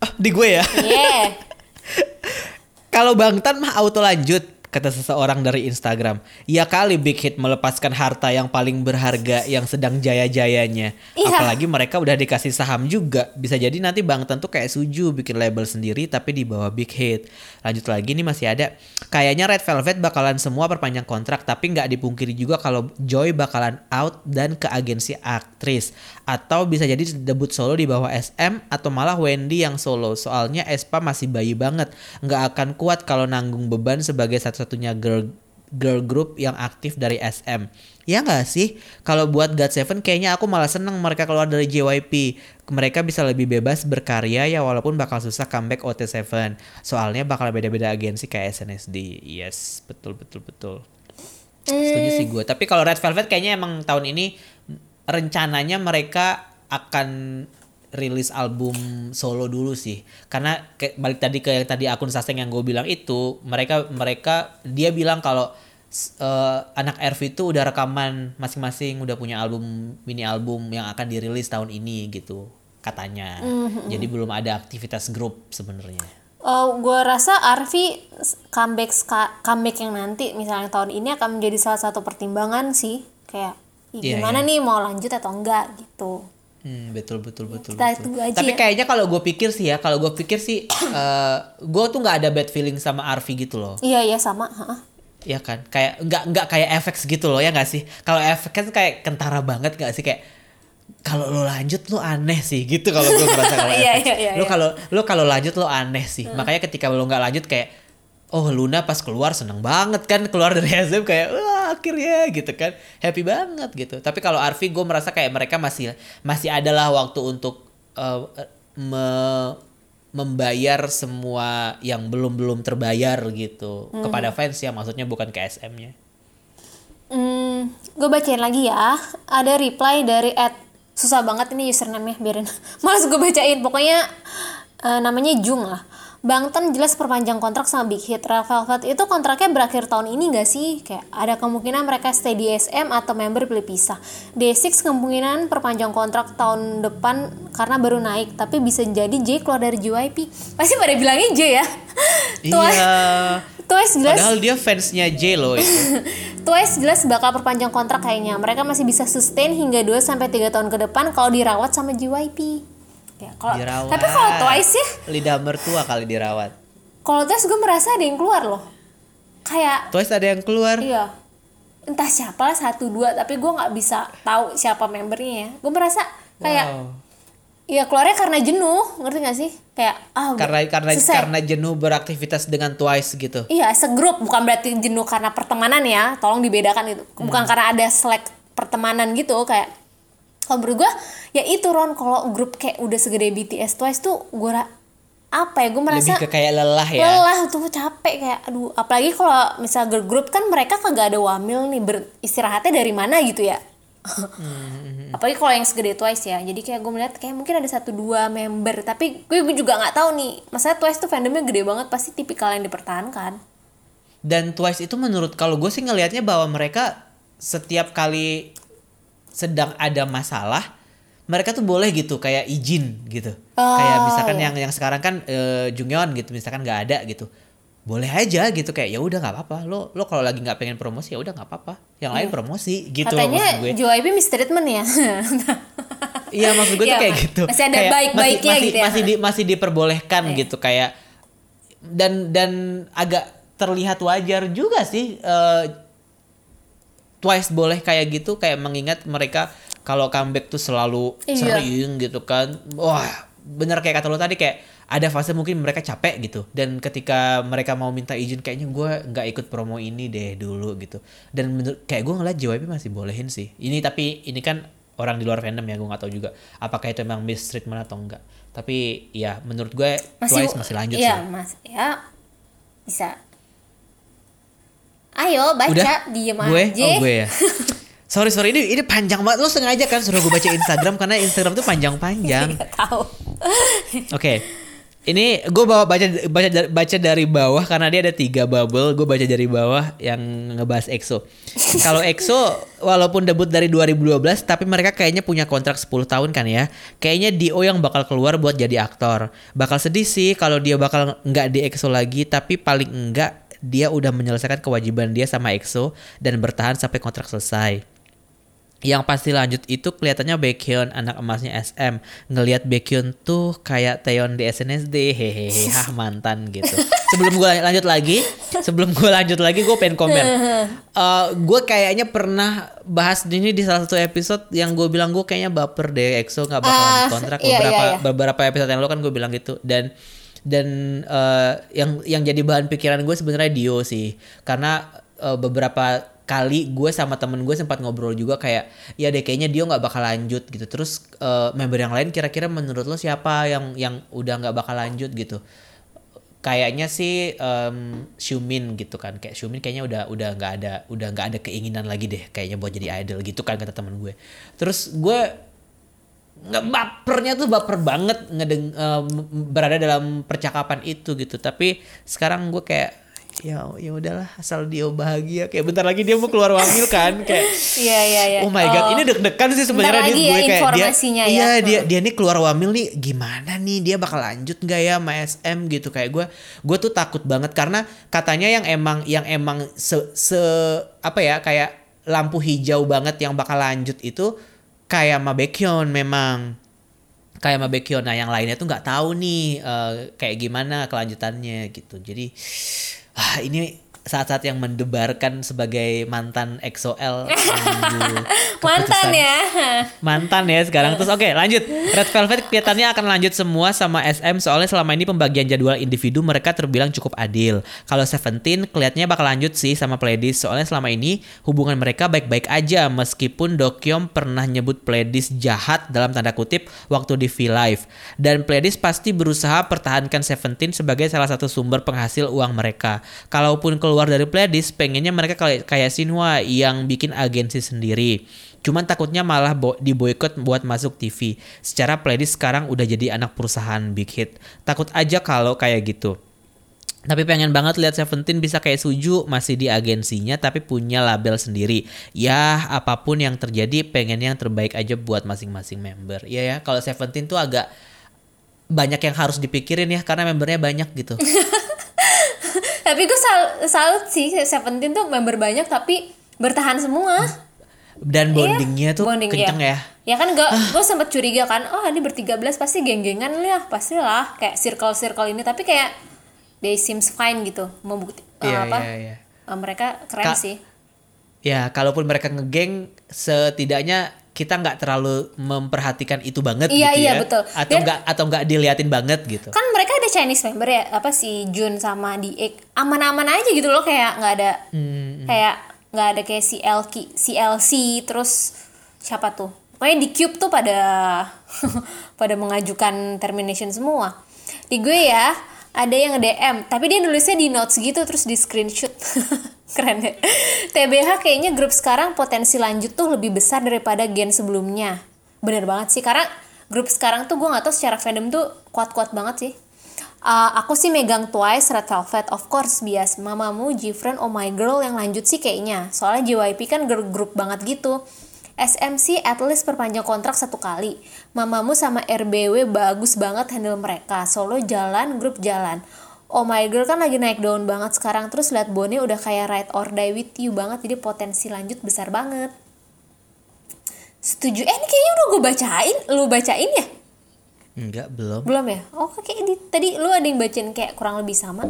Ah, di gue ya? Yeah *laughs* Kalau Bang Tan mah auto lanjut, kata seseorang dari Instagram. Ya kali Big Hit melepaskan harta yang paling berharga yang sedang jaya-jayanya. Iya. Apalagi mereka udah dikasih saham juga. Bisa jadi nanti Bang Tan tuh kayak Suju bikin label sendiri tapi di bawah Big Hit. Lanjut lagi nih masih ada. Kayaknya Red Velvet bakalan semua perpanjang kontrak tapi nggak dipungkiri juga kalau Joy bakalan out dan ke agensi aktris. Atau bisa jadi debut solo di bawah SM atau malah Wendy yang solo. Soalnya Espa masih bayi banget. Nggak akan kuat kalau nanggung beban sebagai satu-satunya girl girl group yang aktif dari SM. Ya nggak sih? Kalau buat GOT7 kayaknya aku malah seneng mereka keluar dari JYP. Mereka bisa lebih bebas berkarya ya walaupun bakal susah comeback OT7. Soalnya bakal beda-beda agensi kayak SNSD. Yes, betul betul betul. Setuju sih gue. Tapi kalau Red Velvet kayaknya emang tahun ini rencananya mereka akan rilis album solo dulu sih karena kayak balik tadi ke yang tadi akun saseng yang gue bilang itu mereka mereka dia bilang kalau uh, anak RV itu udah rekaman masing-masing udah punya album mini album yang akan dirilis tahun ini gitu katanya mm-hmm. jadi belum ada aktivitas grup sebenarnya Oh, gue rasa Arvi comeback comeback yang nanti misalnya tahun ini akan menjadi salah satu pertimbangan sih kayak yeah, gimana yeah. nih mau lanjut atau enggak gitu. Hmm, betul betul betul. Kita betul. Tunggu aja Tapi ya. kayaknya kalau gue pikir sih ya, kalau gue pikir sih, uh, *clears throat* eh, gue tuh nggak ada bad feeling sama Arvi gitu loh. Iya iya sama. Huh? Iya kan, kayak nggak nggak kayak efek gitu loh ya nggak sih? Kalau efek kan kayak kentara banget nggak sih kayak kalau lo lanjut lo aneh sih gitu kalau gue merasa kalau *laughs* iya, iya, iya, lo kalau lo kalau lanjut lo aneh sih. Hmm. Makanya ketika lo nggak lanjut kayak oh Luna pas keluar seneng banget kan keluar dari *laughs* SM kayak wah akhirnya gitu kan happy banget gitu tapi kalau Arvi gue merasa kayak mereka masih masih adalah waktu untuk uh, me membayar semua yang belum belum terbayar gitu hmm. kepada fans ya maksudnya bukan ke SM-nya. Hmm, gue bacain lagi ya. Ada reply dari at susah banget ini username-nya biarin. *laughs* Malas gue bacain. Pokoknya uh, namanya Jung lah. Bangtan jelas perpanjang kontrak sama Big Hit. Red Velvet itu kontraknya berakhir tahun ini gak sih? Kayak ada kemungkinan mereka stay di SM atau member pilih pisah. D6 kemungkinan perpanjang kontrak tahun depan karena baru naik. Tapi bisa jadi J keluar dari JYP. Pasti pada bilangnya J ya? *laughs* Iya. Twice jelas. Padahal dia fansnya J loh itu. *laughs* Twice jelas bakal perpanjang kontrak kayaknya. Mereka masih bisa sustain hingga 2 sampai 3 tahun ke depan kalau dirawat sama JYP ya kalau tapi kalau Twice ya. Lidah mertua kali dirawat. Kalau Twice gue merasa ada yang keluar loh. Kayak Twice ada yang keluar. Iya. Entah siapa lah satu dua tapi gue nggak bisa tahu siapa membernya ya. Gue merasa kayak wow. ya keluarnya karena jenuh ngerti gak sih? Kayak ah karena karena selesai. karena jenuh beraktivitas dengan Twice gitu. Iya segrup bukan berarti jenuh karena pertemanan ya. Tolong dibedakan itu bukan hmm. karena ada selek pertemanan gitu kayak kalau menurut gue ya itu Ron. Kalau grup kayak udah segede BTS Twice tuh gue apa ya gue merasa lebih ke kayak lelah ya. lelah tuh capek kayak aduh. Apalagi kalau misal girl group kan mereka kagak ada wamil nih beristirahatnya dari mana gitu ya. Hmm. apalagi kalau yang segede Twice ya. Jadi kayak gue melihat kayak mungkin ada satu dua member. Tapi gue, gue juga nggak tahu nih. Masalah Twice tuh fandomnya gede banget pasti tipikal yang dipertahankan. Dan Twice itu menurut kalau gue sih ngelihatnya bahwa mereka setiap kali sedang ada masalah mereka tuh boleh gitu kayak izin gitu. Oh, kayak misalkan yang yang sekarang kan uh, Jungyeon gitu misalkan nggak ada gitu. Boleh aja gitu kayak ya udah nggak apa-apa. Lo lo kalau lagi nggak pengen promosi ya udah nggak apa-apa. Yang lain iya. promosi gitu katanya gue. JYP mistreatment ya? Iya maksud gue tuh iya, kayak gitu. Masih ada baik-baiknya masih, gitu ya. masih di, masih diperbolehkan yeah. gitu kayak dan dan agak terlihat wajar juga sih uh, Twice boleh kayak gitu kayak mengingat mereka kalau comeback tuh selalu iya. sering gitu kan. Wah bener kayak kata lo tadi kayak ada fase mungkin mereka capek gitu. Dan ketika mereka mau minta izin kayaknya gue nggak ikut promo ini deh dulu gitu. Dan menurut kayak gue ngeliat JYP masih bolehin sih. Ini tapi ini kan orang di luar fandom ya gue nggak tahu juga apakah itu emang mistreatment atau enggak tapi ya menurut gue masih, Twice masih lanjut iya, sih. mas ya bisa Ayo baca Udah? diem gue? aja. Oh gue ya. Sorry sorry ini ini panjang banget lo sengaja kan suruh gue baca Instagram karena Instagram tuh panjang-panjang. *laughs* tahu. *laughs* Oke. Okay. Ini gue bawa baca baca baca dari bawah karena dia ada tiga bubble. Gue baca dari bawah yang ngebahas EXO. *laughs* Kalau EXO walaupun debut dari 2012 tapi mereka kayaknya punya kontrak 10 tahun kan ya. Kayaknya Dio yang bakal keluar buat jadi aktor. Bakal sedih sih kalau dia bakal nggak di EXO lagi tapi paling enggak dia udah menyelesaikan kewajiban dia sama EXO dan bertahan sampai kontrak selesai. Yang pasti lanjut itu kelihatannya Baekhyun anak emasnya SM ngelihat Baekhyun tuh kayak Taeyeon di SNSD hehehe hah mantan gitu. Sebelum gue lanjut lagi, sebelum gue lanjut lagi gue pengen komen. Uh, eh, gue kayaknya pernah bahas ini di salah satu episode yang gue bilang gue kayaknya baper deh EXO nggak bakalan uh, kontrak iya, beberapa iya, iya. beberapa episode yang lo kan gue bilang gitu dan dan uh, yang yang jadi bahan pikiran gue sebenarnya Dio sih. Karena uh, beberapa kali gue sama temen gue sempat ngobrol juga kayak ya deh kayaknya dia nggak bakal lanjut gitu. Terus uh, member yang lain kira-kira menurut lo siapa yang yang udah nggak bakal lanjut gitu? Kayaknya sih um, Xiumin gitu kan. Kayak Xiumin kayaknya udah udah nggak ada udah nggak ada keinginan lagi deh kayaknya buat jadi idol gitu kan kata temen gue. Terus gue nggak bapernya tuh baper banget ngedeng um, berada dalam percakapan itu gitu tapi sekarang gue kayak ya ya udahlah asal dia bahagia kayak bentar lagi dia mau keluar wamil kan kayak Iya iya iya. oh my god Oh. ini deg-degan sih sebenarnya dia gue ya kayak dia ya. iya dia Hmm. dia nih keluar wamil nih gimana nih dia bakal lanjut nggak ya sama SM gitu kayak gue gue tuh takut banget karena katanya yang emang yang emang se, se apa ya kayak lampu hijau banget yang bakal lanjut itu kayak sama Baekhyun memang. Kayak sama Baekhyun nah yang lainnya tuh nggak tahu nih eh, kayak gimana kelanjutannya gitu. Jadi ah ini saat-saat yang mendebarkan sebagai mantan EXO-L *laughs* Mantan ya. mantan ya sekarang. Terus oke lanjut. Red Velvet kelihatannya akan lanjut semua sama SM soalnya selama ini pembagian jadwal individu mereka terbilang cukup adil. Kalau Seventeen kelihatannya bakal lanjut sih sama Pledis soalnya selama ini hubungan mereka baik-baik aja meskipun Dokyom pernah nyebut Pledis jahat dalam tanda kutip waktu di V Live. Dan Pledis pasti berusaha pertahankan Seventeen sebagai salah satu sumber penghasil uang mereka. Kalaupun keluar dari Pledis pengennya mereka kayak kayak Sinwa yang bikin agensi sendiri Cuman takutnya malah bo diboykot buat masuk TV. Secara playlist sekarang udah jadi anak perusahaan big hit. Takut aja kalau kayak gitu. Tapi pengen banget lihat Seventeen bisa kayak Suju masih di agensinya tapi punya label sendiri. Ya apa pun yang terjadi pengen yang terbaik aja buat masing-masing member. Iya ya kalau Seventeen tuh agak banyak yang harus dipikirin ya karena membernya banyak gitu. *laughs* Tapi gue sal salut sih Seventeen tuh member banyak tapi bertahan semua. Dan bondingnya tuh Bonding, kenceng iya. ya. Ya kan gue gue sempet curiga kan, oh ini bertiga belas pasti geng-gengan lah, pastilah kayak circle-circle ini. Tapi kayak they seems fine gitu, membukti eh, Iya, apa? iya, iya. eh, mereka keren Ka- sih. Ya, kalaupun mereka ngegeng, setidaknya kita nggak terlalu memperhatikan itu banget Iya, gitu iya, ya. betul. Atau nggak atau nggak diliatin banget gitu. Kan mereka ada Chinese member ya, apa si Jun sama Diek aman-aman aja gitu loh kayak nggak ada Hmm, kayak nggak ada kayak si LK, si LC terus siapa tuh? Pokoknya di Cube tuh pada *laughs* pada mengajukan termination semua. Di gue ya ada yang DM, tapi dia nulisnya di notes gitu terus di screenshot. *laughs* Keren ya. TBH kayaknya grup sekarang potensi lanjut tuh lebih besar daripada gen sebelumnya. Bener banget sih karena grup sekarang tuh gue nggak tahu secara fandom tuh kuat-kuat banget sih. Uh, aku sih megang Twice, Red Velvet, of course bias Mamamoo, Gfriend, Oh My Girl yang lanjut sih kayaknya. Soalnya JYP kan girl group banget gitu. SMC at least perpanjang kontrak satu kali. Mamamoo sama RBW bagus banget handle mereka. Solo jalan, grup jalan. Oh My Girl kan lagi naik daun banget sekarang. Terus liat Bone udah kayak Ride or Die With You banget. Jadi potensi lanjut besar banget. Setuju. Eh ini kayaknya udah gue bacain. Lu bacain ya? Enggak, belum. Belum ya? Oh kayak di, tadi lu ada yang bacain kayak kurang lebih sama.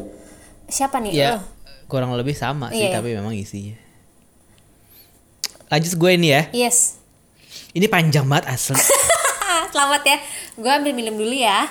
Siapa nih? Ya, Lu? kurang lebih sama sih, Iya. tapi memang isinya. Lanjut gue ini ya. Yes. Ini panjang banget asli. *laughs* Selamat ya. Gue ambil minum dulu ya.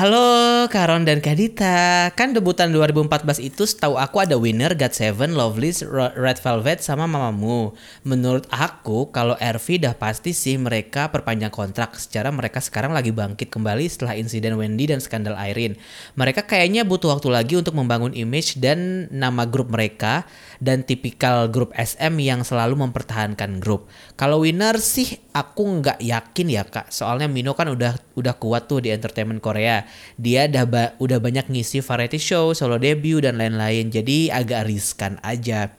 Halo Karon dan Kadita. Kan debutan 2014 itu setahu aku ada winner God7, Lovelyz, Ro- Red Velvet sama Mamamoo Menurut aku kalau RV dah pasti sih mereka perpanjang kontrak Secara mereka sekarang lagi bangkit kembali setelah insiden Wendy dan skandal Irene. Mereka kayaknya butuh waktu lagi untuk membangun image dan nama grup mereka Dan tipikal grup SM yang selalu mempertahankan grup. Kalau winner sih aku nggak yakin ya kak Soalnya Mino kan udah udah kuat tuh di entertainment Korea. Dia udah ba- udah banyak ngisi variety show, solo debut dan lain-lain. Jadi agak riskan aja.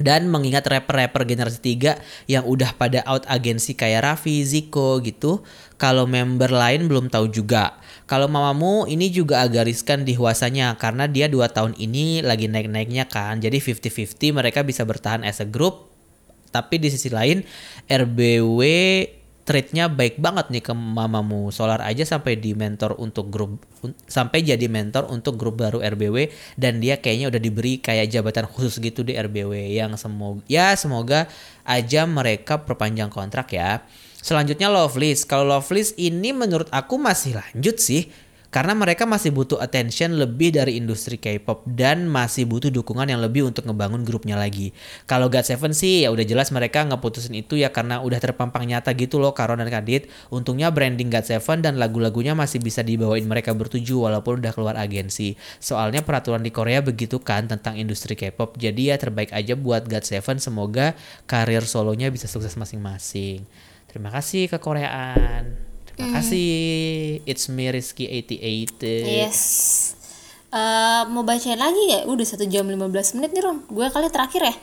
Dan mengingat rapper-rapper generasi 3 yang udah pada out agensi kayak Raffi, Zico gitu, kalau member lain belum tahu juga. Kalau Mamamoo ini juga agak riskan di Hwasanya karena dia 2 tahun ini lagi naik-naiknya kan. Jadi 50-50 mereka bisa bertahan as a group. Tapi di sisi lain RBW treatnya baik banget nih ke mamamu Solar aja sampai di mentor untuk grup sampai jadi mentor untuk grup baru RBW dan dia kayaknya udah diberi kayak jabatan khusus gitu di RBW yang semoga ya semoga aja mereka perpanjang kontrak ya. Selanjutnya Lovelyz. Kalau Lovelyz ini menurut aku masih lanjut sih. Karena mereka masih butuh attention lebih dari industri K-pop dan masih butuh dukungan yang lebih untuk ngebangun grupnya lagi. Kalau GOT7 sih ya udah jelas mereka ngeputusin itu ya karena udah terpampang nyata gitu loh Karon dan Kadit. Untungnya branding GOT7 dan lagu-lagunya masih bisa dibawain mereka bertuju walaupun udah keluar agensi. Soalnya peraturan di Korea begitu kan tentang industri K-pop. Jadi ya terbaik aja buat GOT7 semoga karir solonya bisa sukses masing-masing. Terima kasih ke Koreaan. Terima kasih. It's me Rizky 88. Yes. Eh, mau bacain lagi ya? Udah satu jam 15 menit nih Ron. Gue kali terakhir ya.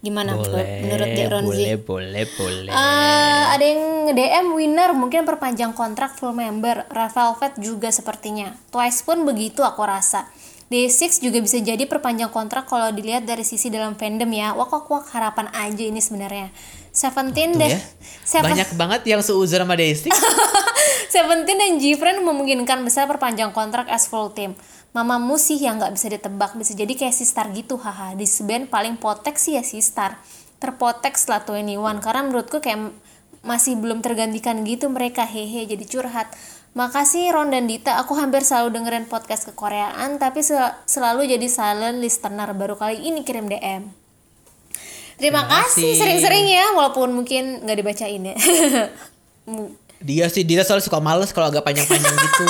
Gimana Boleh, menurut Dek Ronzi? boleh, boleh, boleh. Eh, ada yang DM winner mungkin perpanjang kontrak full member. Red Velvet juga sepertinya. Twice pun begitu aku rasa. Day6 juga bisa jadi perpanjang kontrak kalau dilihat dari sisi dalam fandom ya. Wak wak wak harapan aja ini sebenarnya. Seventeen deh. ya. Seven- Banyak banget yang seuzur sama Daisy. *laughs* Seventeen dan Gfriend memungkinkan besar perpanjang kontrak as full team. Mamamu sih yang nggak bisa ditebak, bisa jadi kayak si Star gitu, haha. Di band paling potek sih ya si Star. Terpotek setelah 21, karena menurutku kayak masih belum tergantikan gitu mereka, hehe, jadi curhat. Makasih Ron dan Dita, aku hampir selalu dengerin podcast kekoreaan, tapi sel- selalu jadi silent listener, baru kali ini kirim DM. Terima, Terima kasih kasih. sering-sering ya, walaupun mungkin nggak dibacain ya. *laughs* dia sih dia selalu suka males kalau agak panjang-panjang gitu.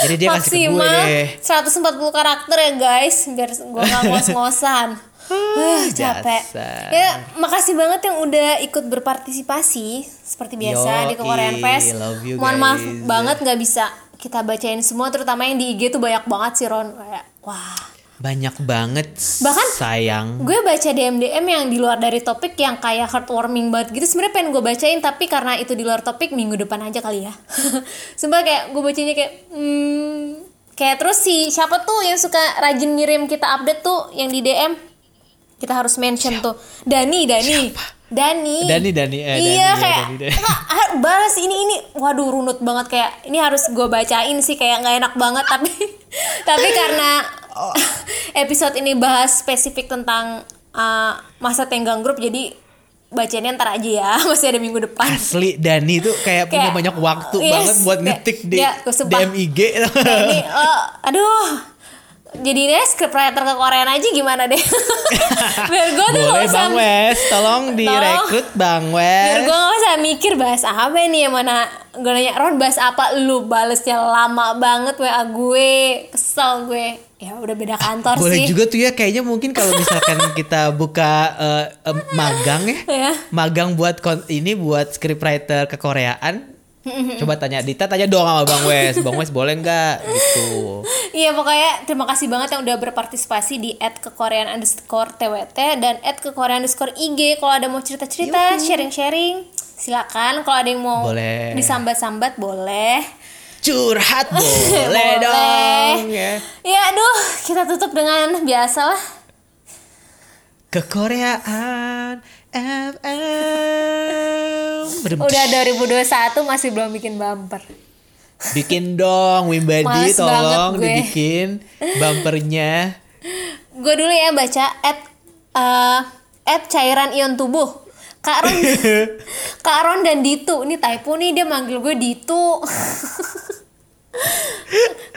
Jadi dia kasih ke maksimal gue. 140 karakter ya guys biar gue nggak *laughs* ngos-ngosan uh, capek Dasar. ya makasih banget yang udah ikut berpartisipasi seperti biasa di Yoi, Korean Fest love you, mohon maaf guys. banget nggak bisa kita bacain semua terutama yang di IG tuh banyak banget sih Ron kayak wah Banyak banget Bahkan- sayang. gue baca DM DM yang di luar dari topik yang kayak heartwarming banget gitu. Sebenarnya pengen gue bacain tapi karena itu di luar topik minggu depan aja kali ya. *laughs* Sumpah kayak gue bacanya kayak hmm, kayak terus si siapa tuh yang suka rajin ngirim kita update tuh yang di DM kita harus mention tuh. Dani Dani. Dani. Dani, Dani, eh, Dani, iya ya, kayak Dani, Dani. "Kak, har- balas ini ini. Waduh runut banget. Kayak ini harus gue bacain sih. Kayak nggak enak banget tapi *laughs* tapi karena. *laughs* episode ini bahas spesifik tentang uh, masa tenggang grup jadi bacanya ntar aja ya *laughs* masih ada minggu depan. Asli Dani tuh kayak, punya Kayak, banyak waktu yes, banget buat ngetik di ya, gue sumpah. DM IG. *laughs* Dani oh, aduh. Jadi deh scriptwriter ke Korean aja gimana deh? Biar gue tuh Boleh usah Bang Wes, tolong direkrut Bang biar Wes. gue gak usah mikir bahas apa nih yang mana gue nanya Ron bahas apa? Lu balesnya lama banget WA gue. Kesel gue ya udah beda kantor Boleh sih juga tuh ya kayaknya mungkin kalau misalkan *laughs* kita buka eh, em, magang ya. Ya. Magang buat kon- ini buat scriptwriter kekoreaan. Coba tanya Dita tanya dong sama Bang Wes. Bang Wes boleh nggak gitu. Iya pokoknya terima kasih banget yang udah berpartisipasi di at kekorean underscore twt dan at kekorean underscore ig kalau ada mau cerita-cerita sharing-sharing silakan kalau ada yang mau Boleh. disambat-sambat boleh Curhat *laughs* boleh, Boleh. dong ya. ya aduh kita tutup dengan biasa lah Kekoreaan FM. Udah 2021 masih belum bikin bumper Bikin dong Wimbadi tolong dibikin bumpernya. gue dulu ya baca at eh, at cairan ion tubuh Kak Ron *laughs* Kak Ron dan Ditu ini typo nih dia manggil gue Ditu *laughs*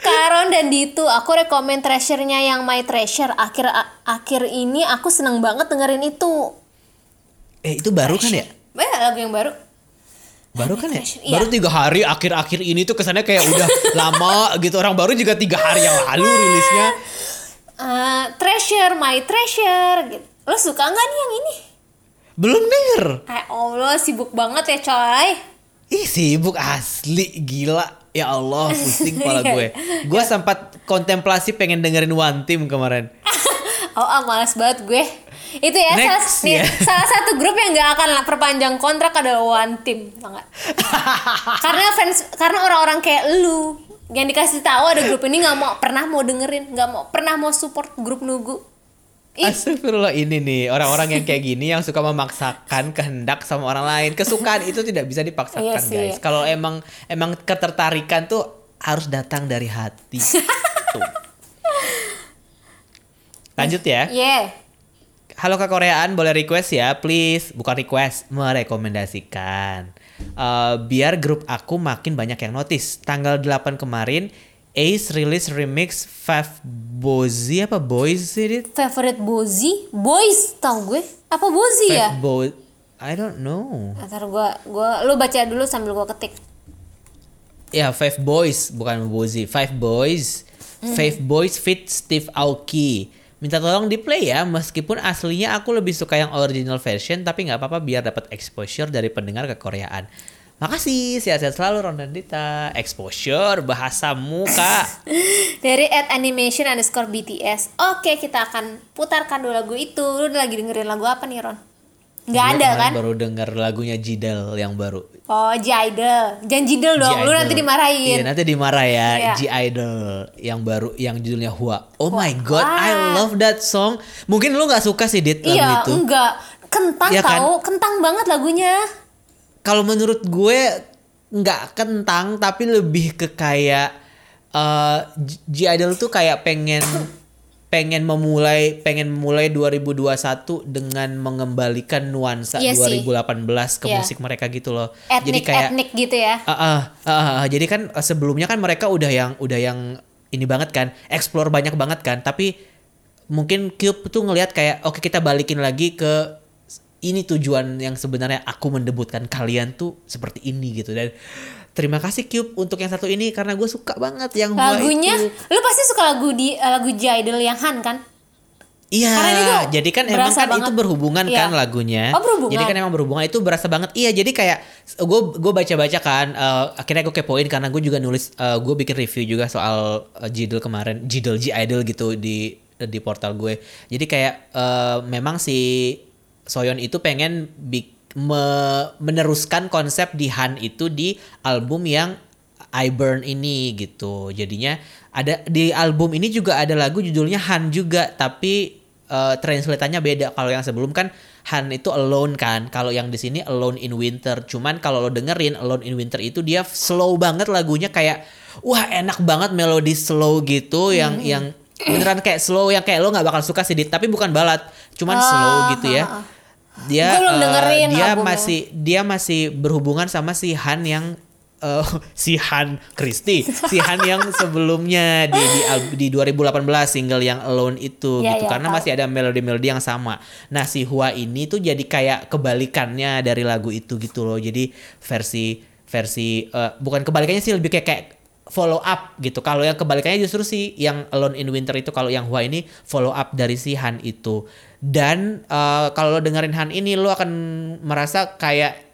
Kak Ron dan Ditu aku rekomen treasure-nya yang My Treasure akhir akhir ini aku seneng banget dengerin itu Eh itu baru kan ya? Banyak lagu yang baru Baru kan ya? Treasure, iya. Baru tiga hari akhir-akhir ini tuh kesannya kayak udah *laughs* lama gitu. Orang baru juga tiga hari yang lalu rilisnya. Eh, Treasure My Treasure gitu lo suka nggak nih yang ini Belum denger. Eh Allah sibuk banget ya coy Ih sibuk asli gila. Ya Allah pusing kepala *laughs* Iya. gue. Gue sempat kontemplasi pengen dengerin One Team kemarin. *laughs* Oh, ah, malas banget gue. Itu ya, Next, salah, nih, ya. *laughs* salah satu grup yang gak akan perpanjang kontrak adalah One Team, karena fans, karena orang-orang kayak lu yang dikasih tahu ada grup ini nggak mau pernah mau dengerin, nggak mau pernah mau support grup nugu. Astagfirullah ini nih orang-orang yang kayak gini yang suka memaksakan kehendak sama orang lain. Kesukaan itu tidak bisa dipaksakan Iya sih. guys. Kalau emang emang ketertarikan tuh harus datang dari hati. Tuh. Lanjut ya. yeah. Halo Kak Koreaan, boleh request ya, please. Bukan request, merekomendasikan. Eh, biar grup aku makin banyak yang notice. Tanggal 8 kemarin, Ace release remix Five Bozy apa Boys sih dit? Favorite Bozy? Boys tau gue. Apa Bozy ya? Bo I don't know. Ntar gue, gua, lu baca dulu sambil gue ketik. Ya Five Boys bukan Bozy. Five Boys. Five Boys fit Steve Aoki. Minta tolong di play ya, meskipun aslinya aku lebih suka yang original version, tapi nggak apa-apa biar dapat exposure dari pendengar ke Koreaan. Makasih, sehat-sehat selalu Rondandita. Exposure bahasamu kak. *laughs* Dari at animation underscore BTS. Oke, kita akan putarkan dulu lagu itu. Lu lagi dengerin lagu apa nih, Ron? Gue ada kan? Baru denger lagunya Jidel yang baru. Oh, J-Idol. Jangan Jidel dong, lu nanti dimarahin. Iya nanti dimarah ya. Iya. G-Idol yang baru yang judulnya Hua. Oh my god, Wah. I love that song. Mungkin lu nggak suka sih Dit lagu Iya, itu. enggak. Kentang Iya kan? tahu, kentang banget lagunya. Kalau menurut gue nggak kentang tapi lebih ke kayak eh, G- G-Idol tuh kayak pengen pengen memulai pengen memulai 2021 dengan mengembalikan nuansa Iya sih. 2018 ke Iya. musik mereka gitu loh. Jadi Etnik kayak etnik gitu ya. Ah, ah, ah, ah. jadi kan eh, sebelumnya kan mereka udah yang udah yang ini banget kan, explore banyak banget kan, tapi mungkin Cube tuh ngelihat kayak oke kita balikin lagi ke ini tujuan yang sebenarnya aku mendebutkan kalian tuh seperti ini gitu dan terima kasih Cube untuk yang satu ini karena gue suka banget yang Lagunya, itu. lu pasti suka lagu di eh, lagu J-Idol yang Han kan? Iya, jadi kan emang kan banget. itu berhubungan Iya. kan lagunya. Oh, berhubungan. Jadi kan emang berhubungan itu berasa banget. Iya, jadi kayak gue gue baca-baca kan, eh, akhirnya gue kepoin karena gue juga nulis, gue bikin review juga soal uh, Jidel kemarin, Jidel G Idol gitu di di portal gue. Jadi kayak eh, memang si Soyeon itu pengen bik- me- meneruskan konsep di Han itu di album yang I Burn ini gitu. Jadinya ada di album ini juga ada lagu judulnya Han juga tapi eh, translatannya beda. Kalau yang sebelum kan Han itu alone kan. Kalau yang di sini Alone in Winter. Cuman kalau lo dengerin Alone in Winter itu dia slow banget lagunya kayak wah enak banget melodi slow gitu yang Hmm. yang beneran kayak slow yang kayak lo nggak bakal suka sih tapi bukan balad cuman Ah, slow gitu ya ah, ah. Dia belum eh, dengerin dia albumnya. masih dia masih berhubungan sama si Han yang eh, *laughs* si Han Christie si Han yang *laughs* sebelumnya di di, di 2018 single yang Alone itu Iya, gitu iya, karena tahu. masih ada melodi-melodi yang sama. Nah si Hua ini tuh jadi kayak kebalikannya dari lagu itu gitu loh. Jadi versi versi eh, bukan kebalikannya sih lebih kayak kayak follow up gitu. Kalau yang kebalikannya justru sih yang Alone in Winter itu kalau yang Hua ini follow up dari si Han itu. Dan eh, kalau lo dengerin Han ini lo akan merasa kayak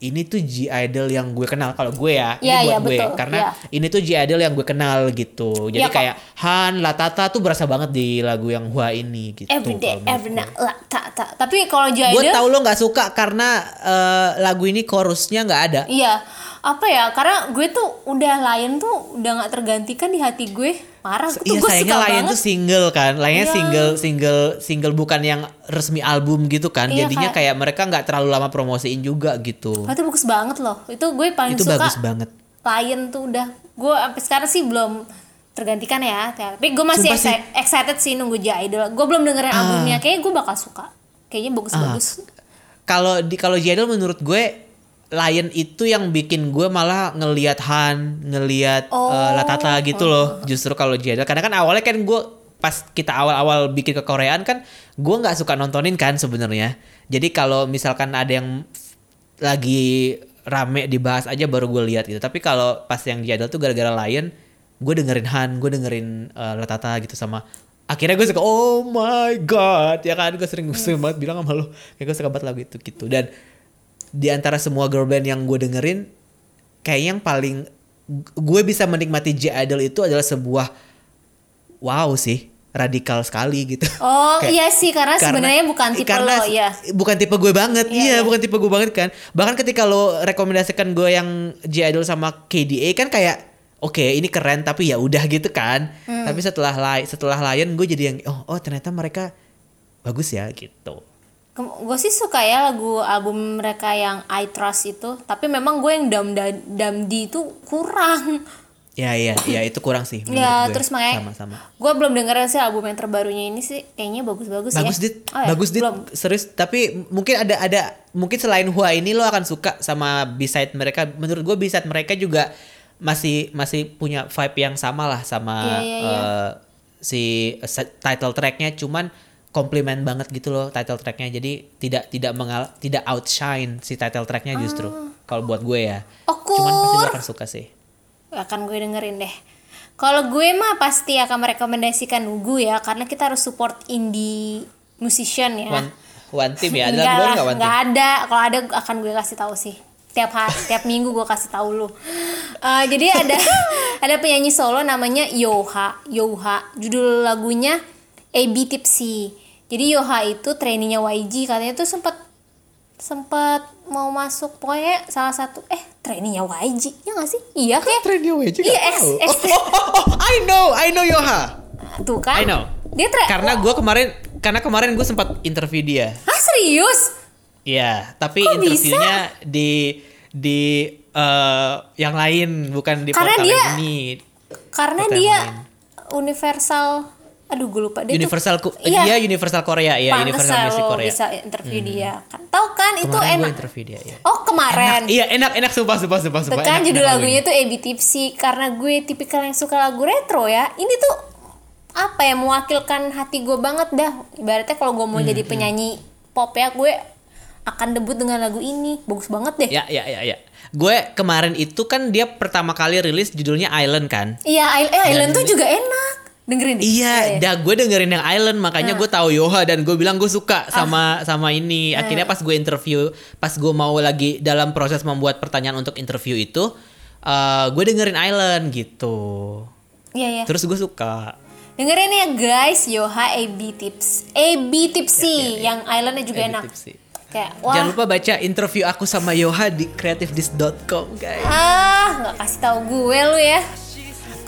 ini tuh G Idol yang gue kenal kalau gue ya, ini Iya, buat iya, gue betul. karena Iya. ini tuh G Idol yang gue kenal gitu. Jadi kok. kayak Han, Latata tuh berasa banget di lagu yang Hua ini gitu. Kalau menurut every gue. night, tak. Tapi kalau Gue J-Idol, tau lo nggak suka karena eh, lagu ini chorusnya nggak ada. iya. Apa ya? Karena gue tuh udah lain tuh udah nggak tergantikan di hati gue. Parah. Tuh Iya gue sayangnya suka Lion banget. tuh single kan, Lainnya Iya. single single single bukan yang resmi album gitu kan. Iya, Jadinya kayak- kayak mereka nggak terlalu lama promosiin juga gitu. Oh, itu bagus banget loh. Itu gue paling Itu suka. bagus banget. Lion tuh udah. Gue sampai sekarang sih belum tergantikan ya. Tapi gue masih Sumpah sih. excited, excited sih nunggu J-Idol. Gue belum dengerin Ah. albumnya. Kayaknya gue bakal suka. Kayaknya bagus-bagus. Kalau di kalau Jadel menurut gue Lion itu yang bikin gue malah ngelihat Han, ngelihat Oh. eh, Latata gitu loh. Justru kalau Jadel karena kan awalnya kan gue pas kita awal-awal bikin ke Koreaan kan gue nggak suka nontonin kan sebenarnya. Jadi kalau misalkan ada yang lagi rame dibahas aja baru gue lihat gitu. Tapi kalau pas yang Jadel tuh gara-gara Lion, gue dengerin Han, gue dengerin eh, Latata gitu sama akhirnya gue suka oh my god ya kan gue sering sering banget bilang sama lo kayak gue suka banget lagu itu gitu dan di antara semua girl band yang gue dengerin kayaknya yang paling gue bisa menikmati J Idol itu adalah sebuah wow sih radikal sekali gitu. *laughs* Oh Kayak- iya sih karena, sebenarnya bukan tipe karena lo ya. bukan tipe gue banget Iya, iya, iya. bukan tipe gue banget kan bahkan ketika lo rekomendasikan gue yang J Idol sama KDA kan kayak oke ini keren tapi ya udah gitu kan Hmm. tapi setelah setelah Lion gue jadi yang oh oh ternyata mereka bagus ya gitu Gue sih suka ya lagu album mereka yang I Trust itu, tapi memang gue yang dam damdi itu kurang. ya iya iya itu kurang sih ya gue. terus makanya sama-sama gue belum dengerin sih album yang terbarunya ini sih kayaknya bagus-bagus ya. bagus dit Oh ya, bagus dit belum. serius tapi mungkin ada ada mungkin selain Hua ini lo akan suka sama B-side mereka menurut gue B-side mereka juga masih masih punya vibe yang sama lah sama Iya, iya, iya. eh, si title tracknya cuman komplimen banget gitu loh title tracknya jadi tidak tidak mengal tidak outshine si title tracknya justru kalau buat gue ya Okur. cuman pasti lo akan suka sih akan gue dengerin deh kalau gue mah pasti akan merekomendasikan gue ya karena kita harus support indie musician ya one one team ya ada gue nggak one team ada. Kalau ada akan gue kasih tahu sih. Tiap hari, tiap minggu gue kasih tahu lu. Eh, jadi ada *laughs* ada penyanyi solo namanya Yoha. Yoha. Judul lagunya AB Tipsy. Jadi Yoha itu trainingnya YG katanya tuh sempat sempat mau masuk pokoknya salah satu eh trainingnya YG ya nggak sih iya kayak Trennya WJ Iya, ex, ex, oh, oh, I know I know Yoha tuh kan I know. dia tra karena gue kemarin karena kemarin gue sempat interview dia ah serius Iya, tapi Kok interviewnya di di eh, yang lain bukan di Karena portal dia- ini. karena yang dia lain. universal aduh gue lupa dia tuh- Universal Ku- Iya. dia Universal Korea ya, Universal Music Korea. bisa interview dia kan tahu kan itu Kemarin gue enak interview dia ya. oh kemarin Enak, iya enak enak sumpah sumpah sumpah sumpah. Enak, judul enak lagunya tuh AB Tipsy karena gue tipikal yang suka lagu retro ya. Ini tuh apa ya mewakilkan hati gue banget dah. Ibaratnya kalau gue mau Hmm, jadi penyanyi pop ya gue akan debut dengan lagu ini. Bagus banget deh. Ya ya ya ya. Gue kemarin itu kan dia pertama kali rilis judulnya Island kan. Iya, eh, Island tuh juga enak. Dengerin deh. Iya, dah gue dengerin yang Island makanya gue tahu Yoha dan gue bilang gue suka Ah. sama sama ini. Akhirnya pas gue interview, pas gue mau lagi dalam proses membuat pertanyaan untuk interview itu, eh, gue dengerin Island gitu. Iya, iya. Terus gue suka. Dengerin ya guys, Yoha AB Tips. AB Tipsy yang Islandnya juga enak. tipsy. Kayak wah. Jangan lupa baca interview aku sama Yoha di creativedis.com guys. Ah, nggak kasih tahu gue lu ya.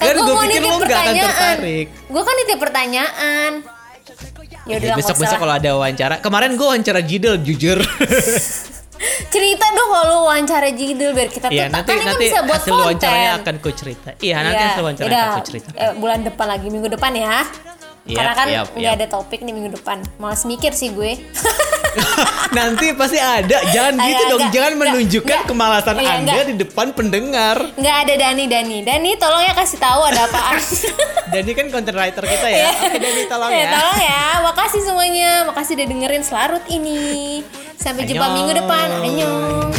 Kan gua gua mau pikir nitip lu nggak akan tertarik. Gue kan nitip pertanyaan. Ya udah besok besok kalau ada wawancara. Kemarin gue wawancara Jidel jujur. *laughs* cerita dong kalau wawancara Jidel biar kita tuh Iya nanti kan nanti bisa buat hasil konten. wawancaranya akan ku cerita. Iya nanti Iya, hasil wawancaranya yaudah, akan ku cerita. eh, bulan depan lagi minggu depan ya. Yap, Karena kan nggak yap. ada topik nih minggu depan. Males mikir sih gue. *laughs* Nanti pasti ada. Jangan gitu dong. agak- Jangan enggak, menunjukkan enggak. kemalasan Iya, Anda enggak. di depan pendengar. Nggak ada Dani Dani. Dani tolong ya kasih tahu ada apaan. *laughs* Dan ini kan content writer kita ya. Oke Dani tolong ya. ya. tolong ya. Makasih semuanya. Makasih udah dengerin selarut ini. Sampai jumpa Annyeong. minggu depan. Annyeong.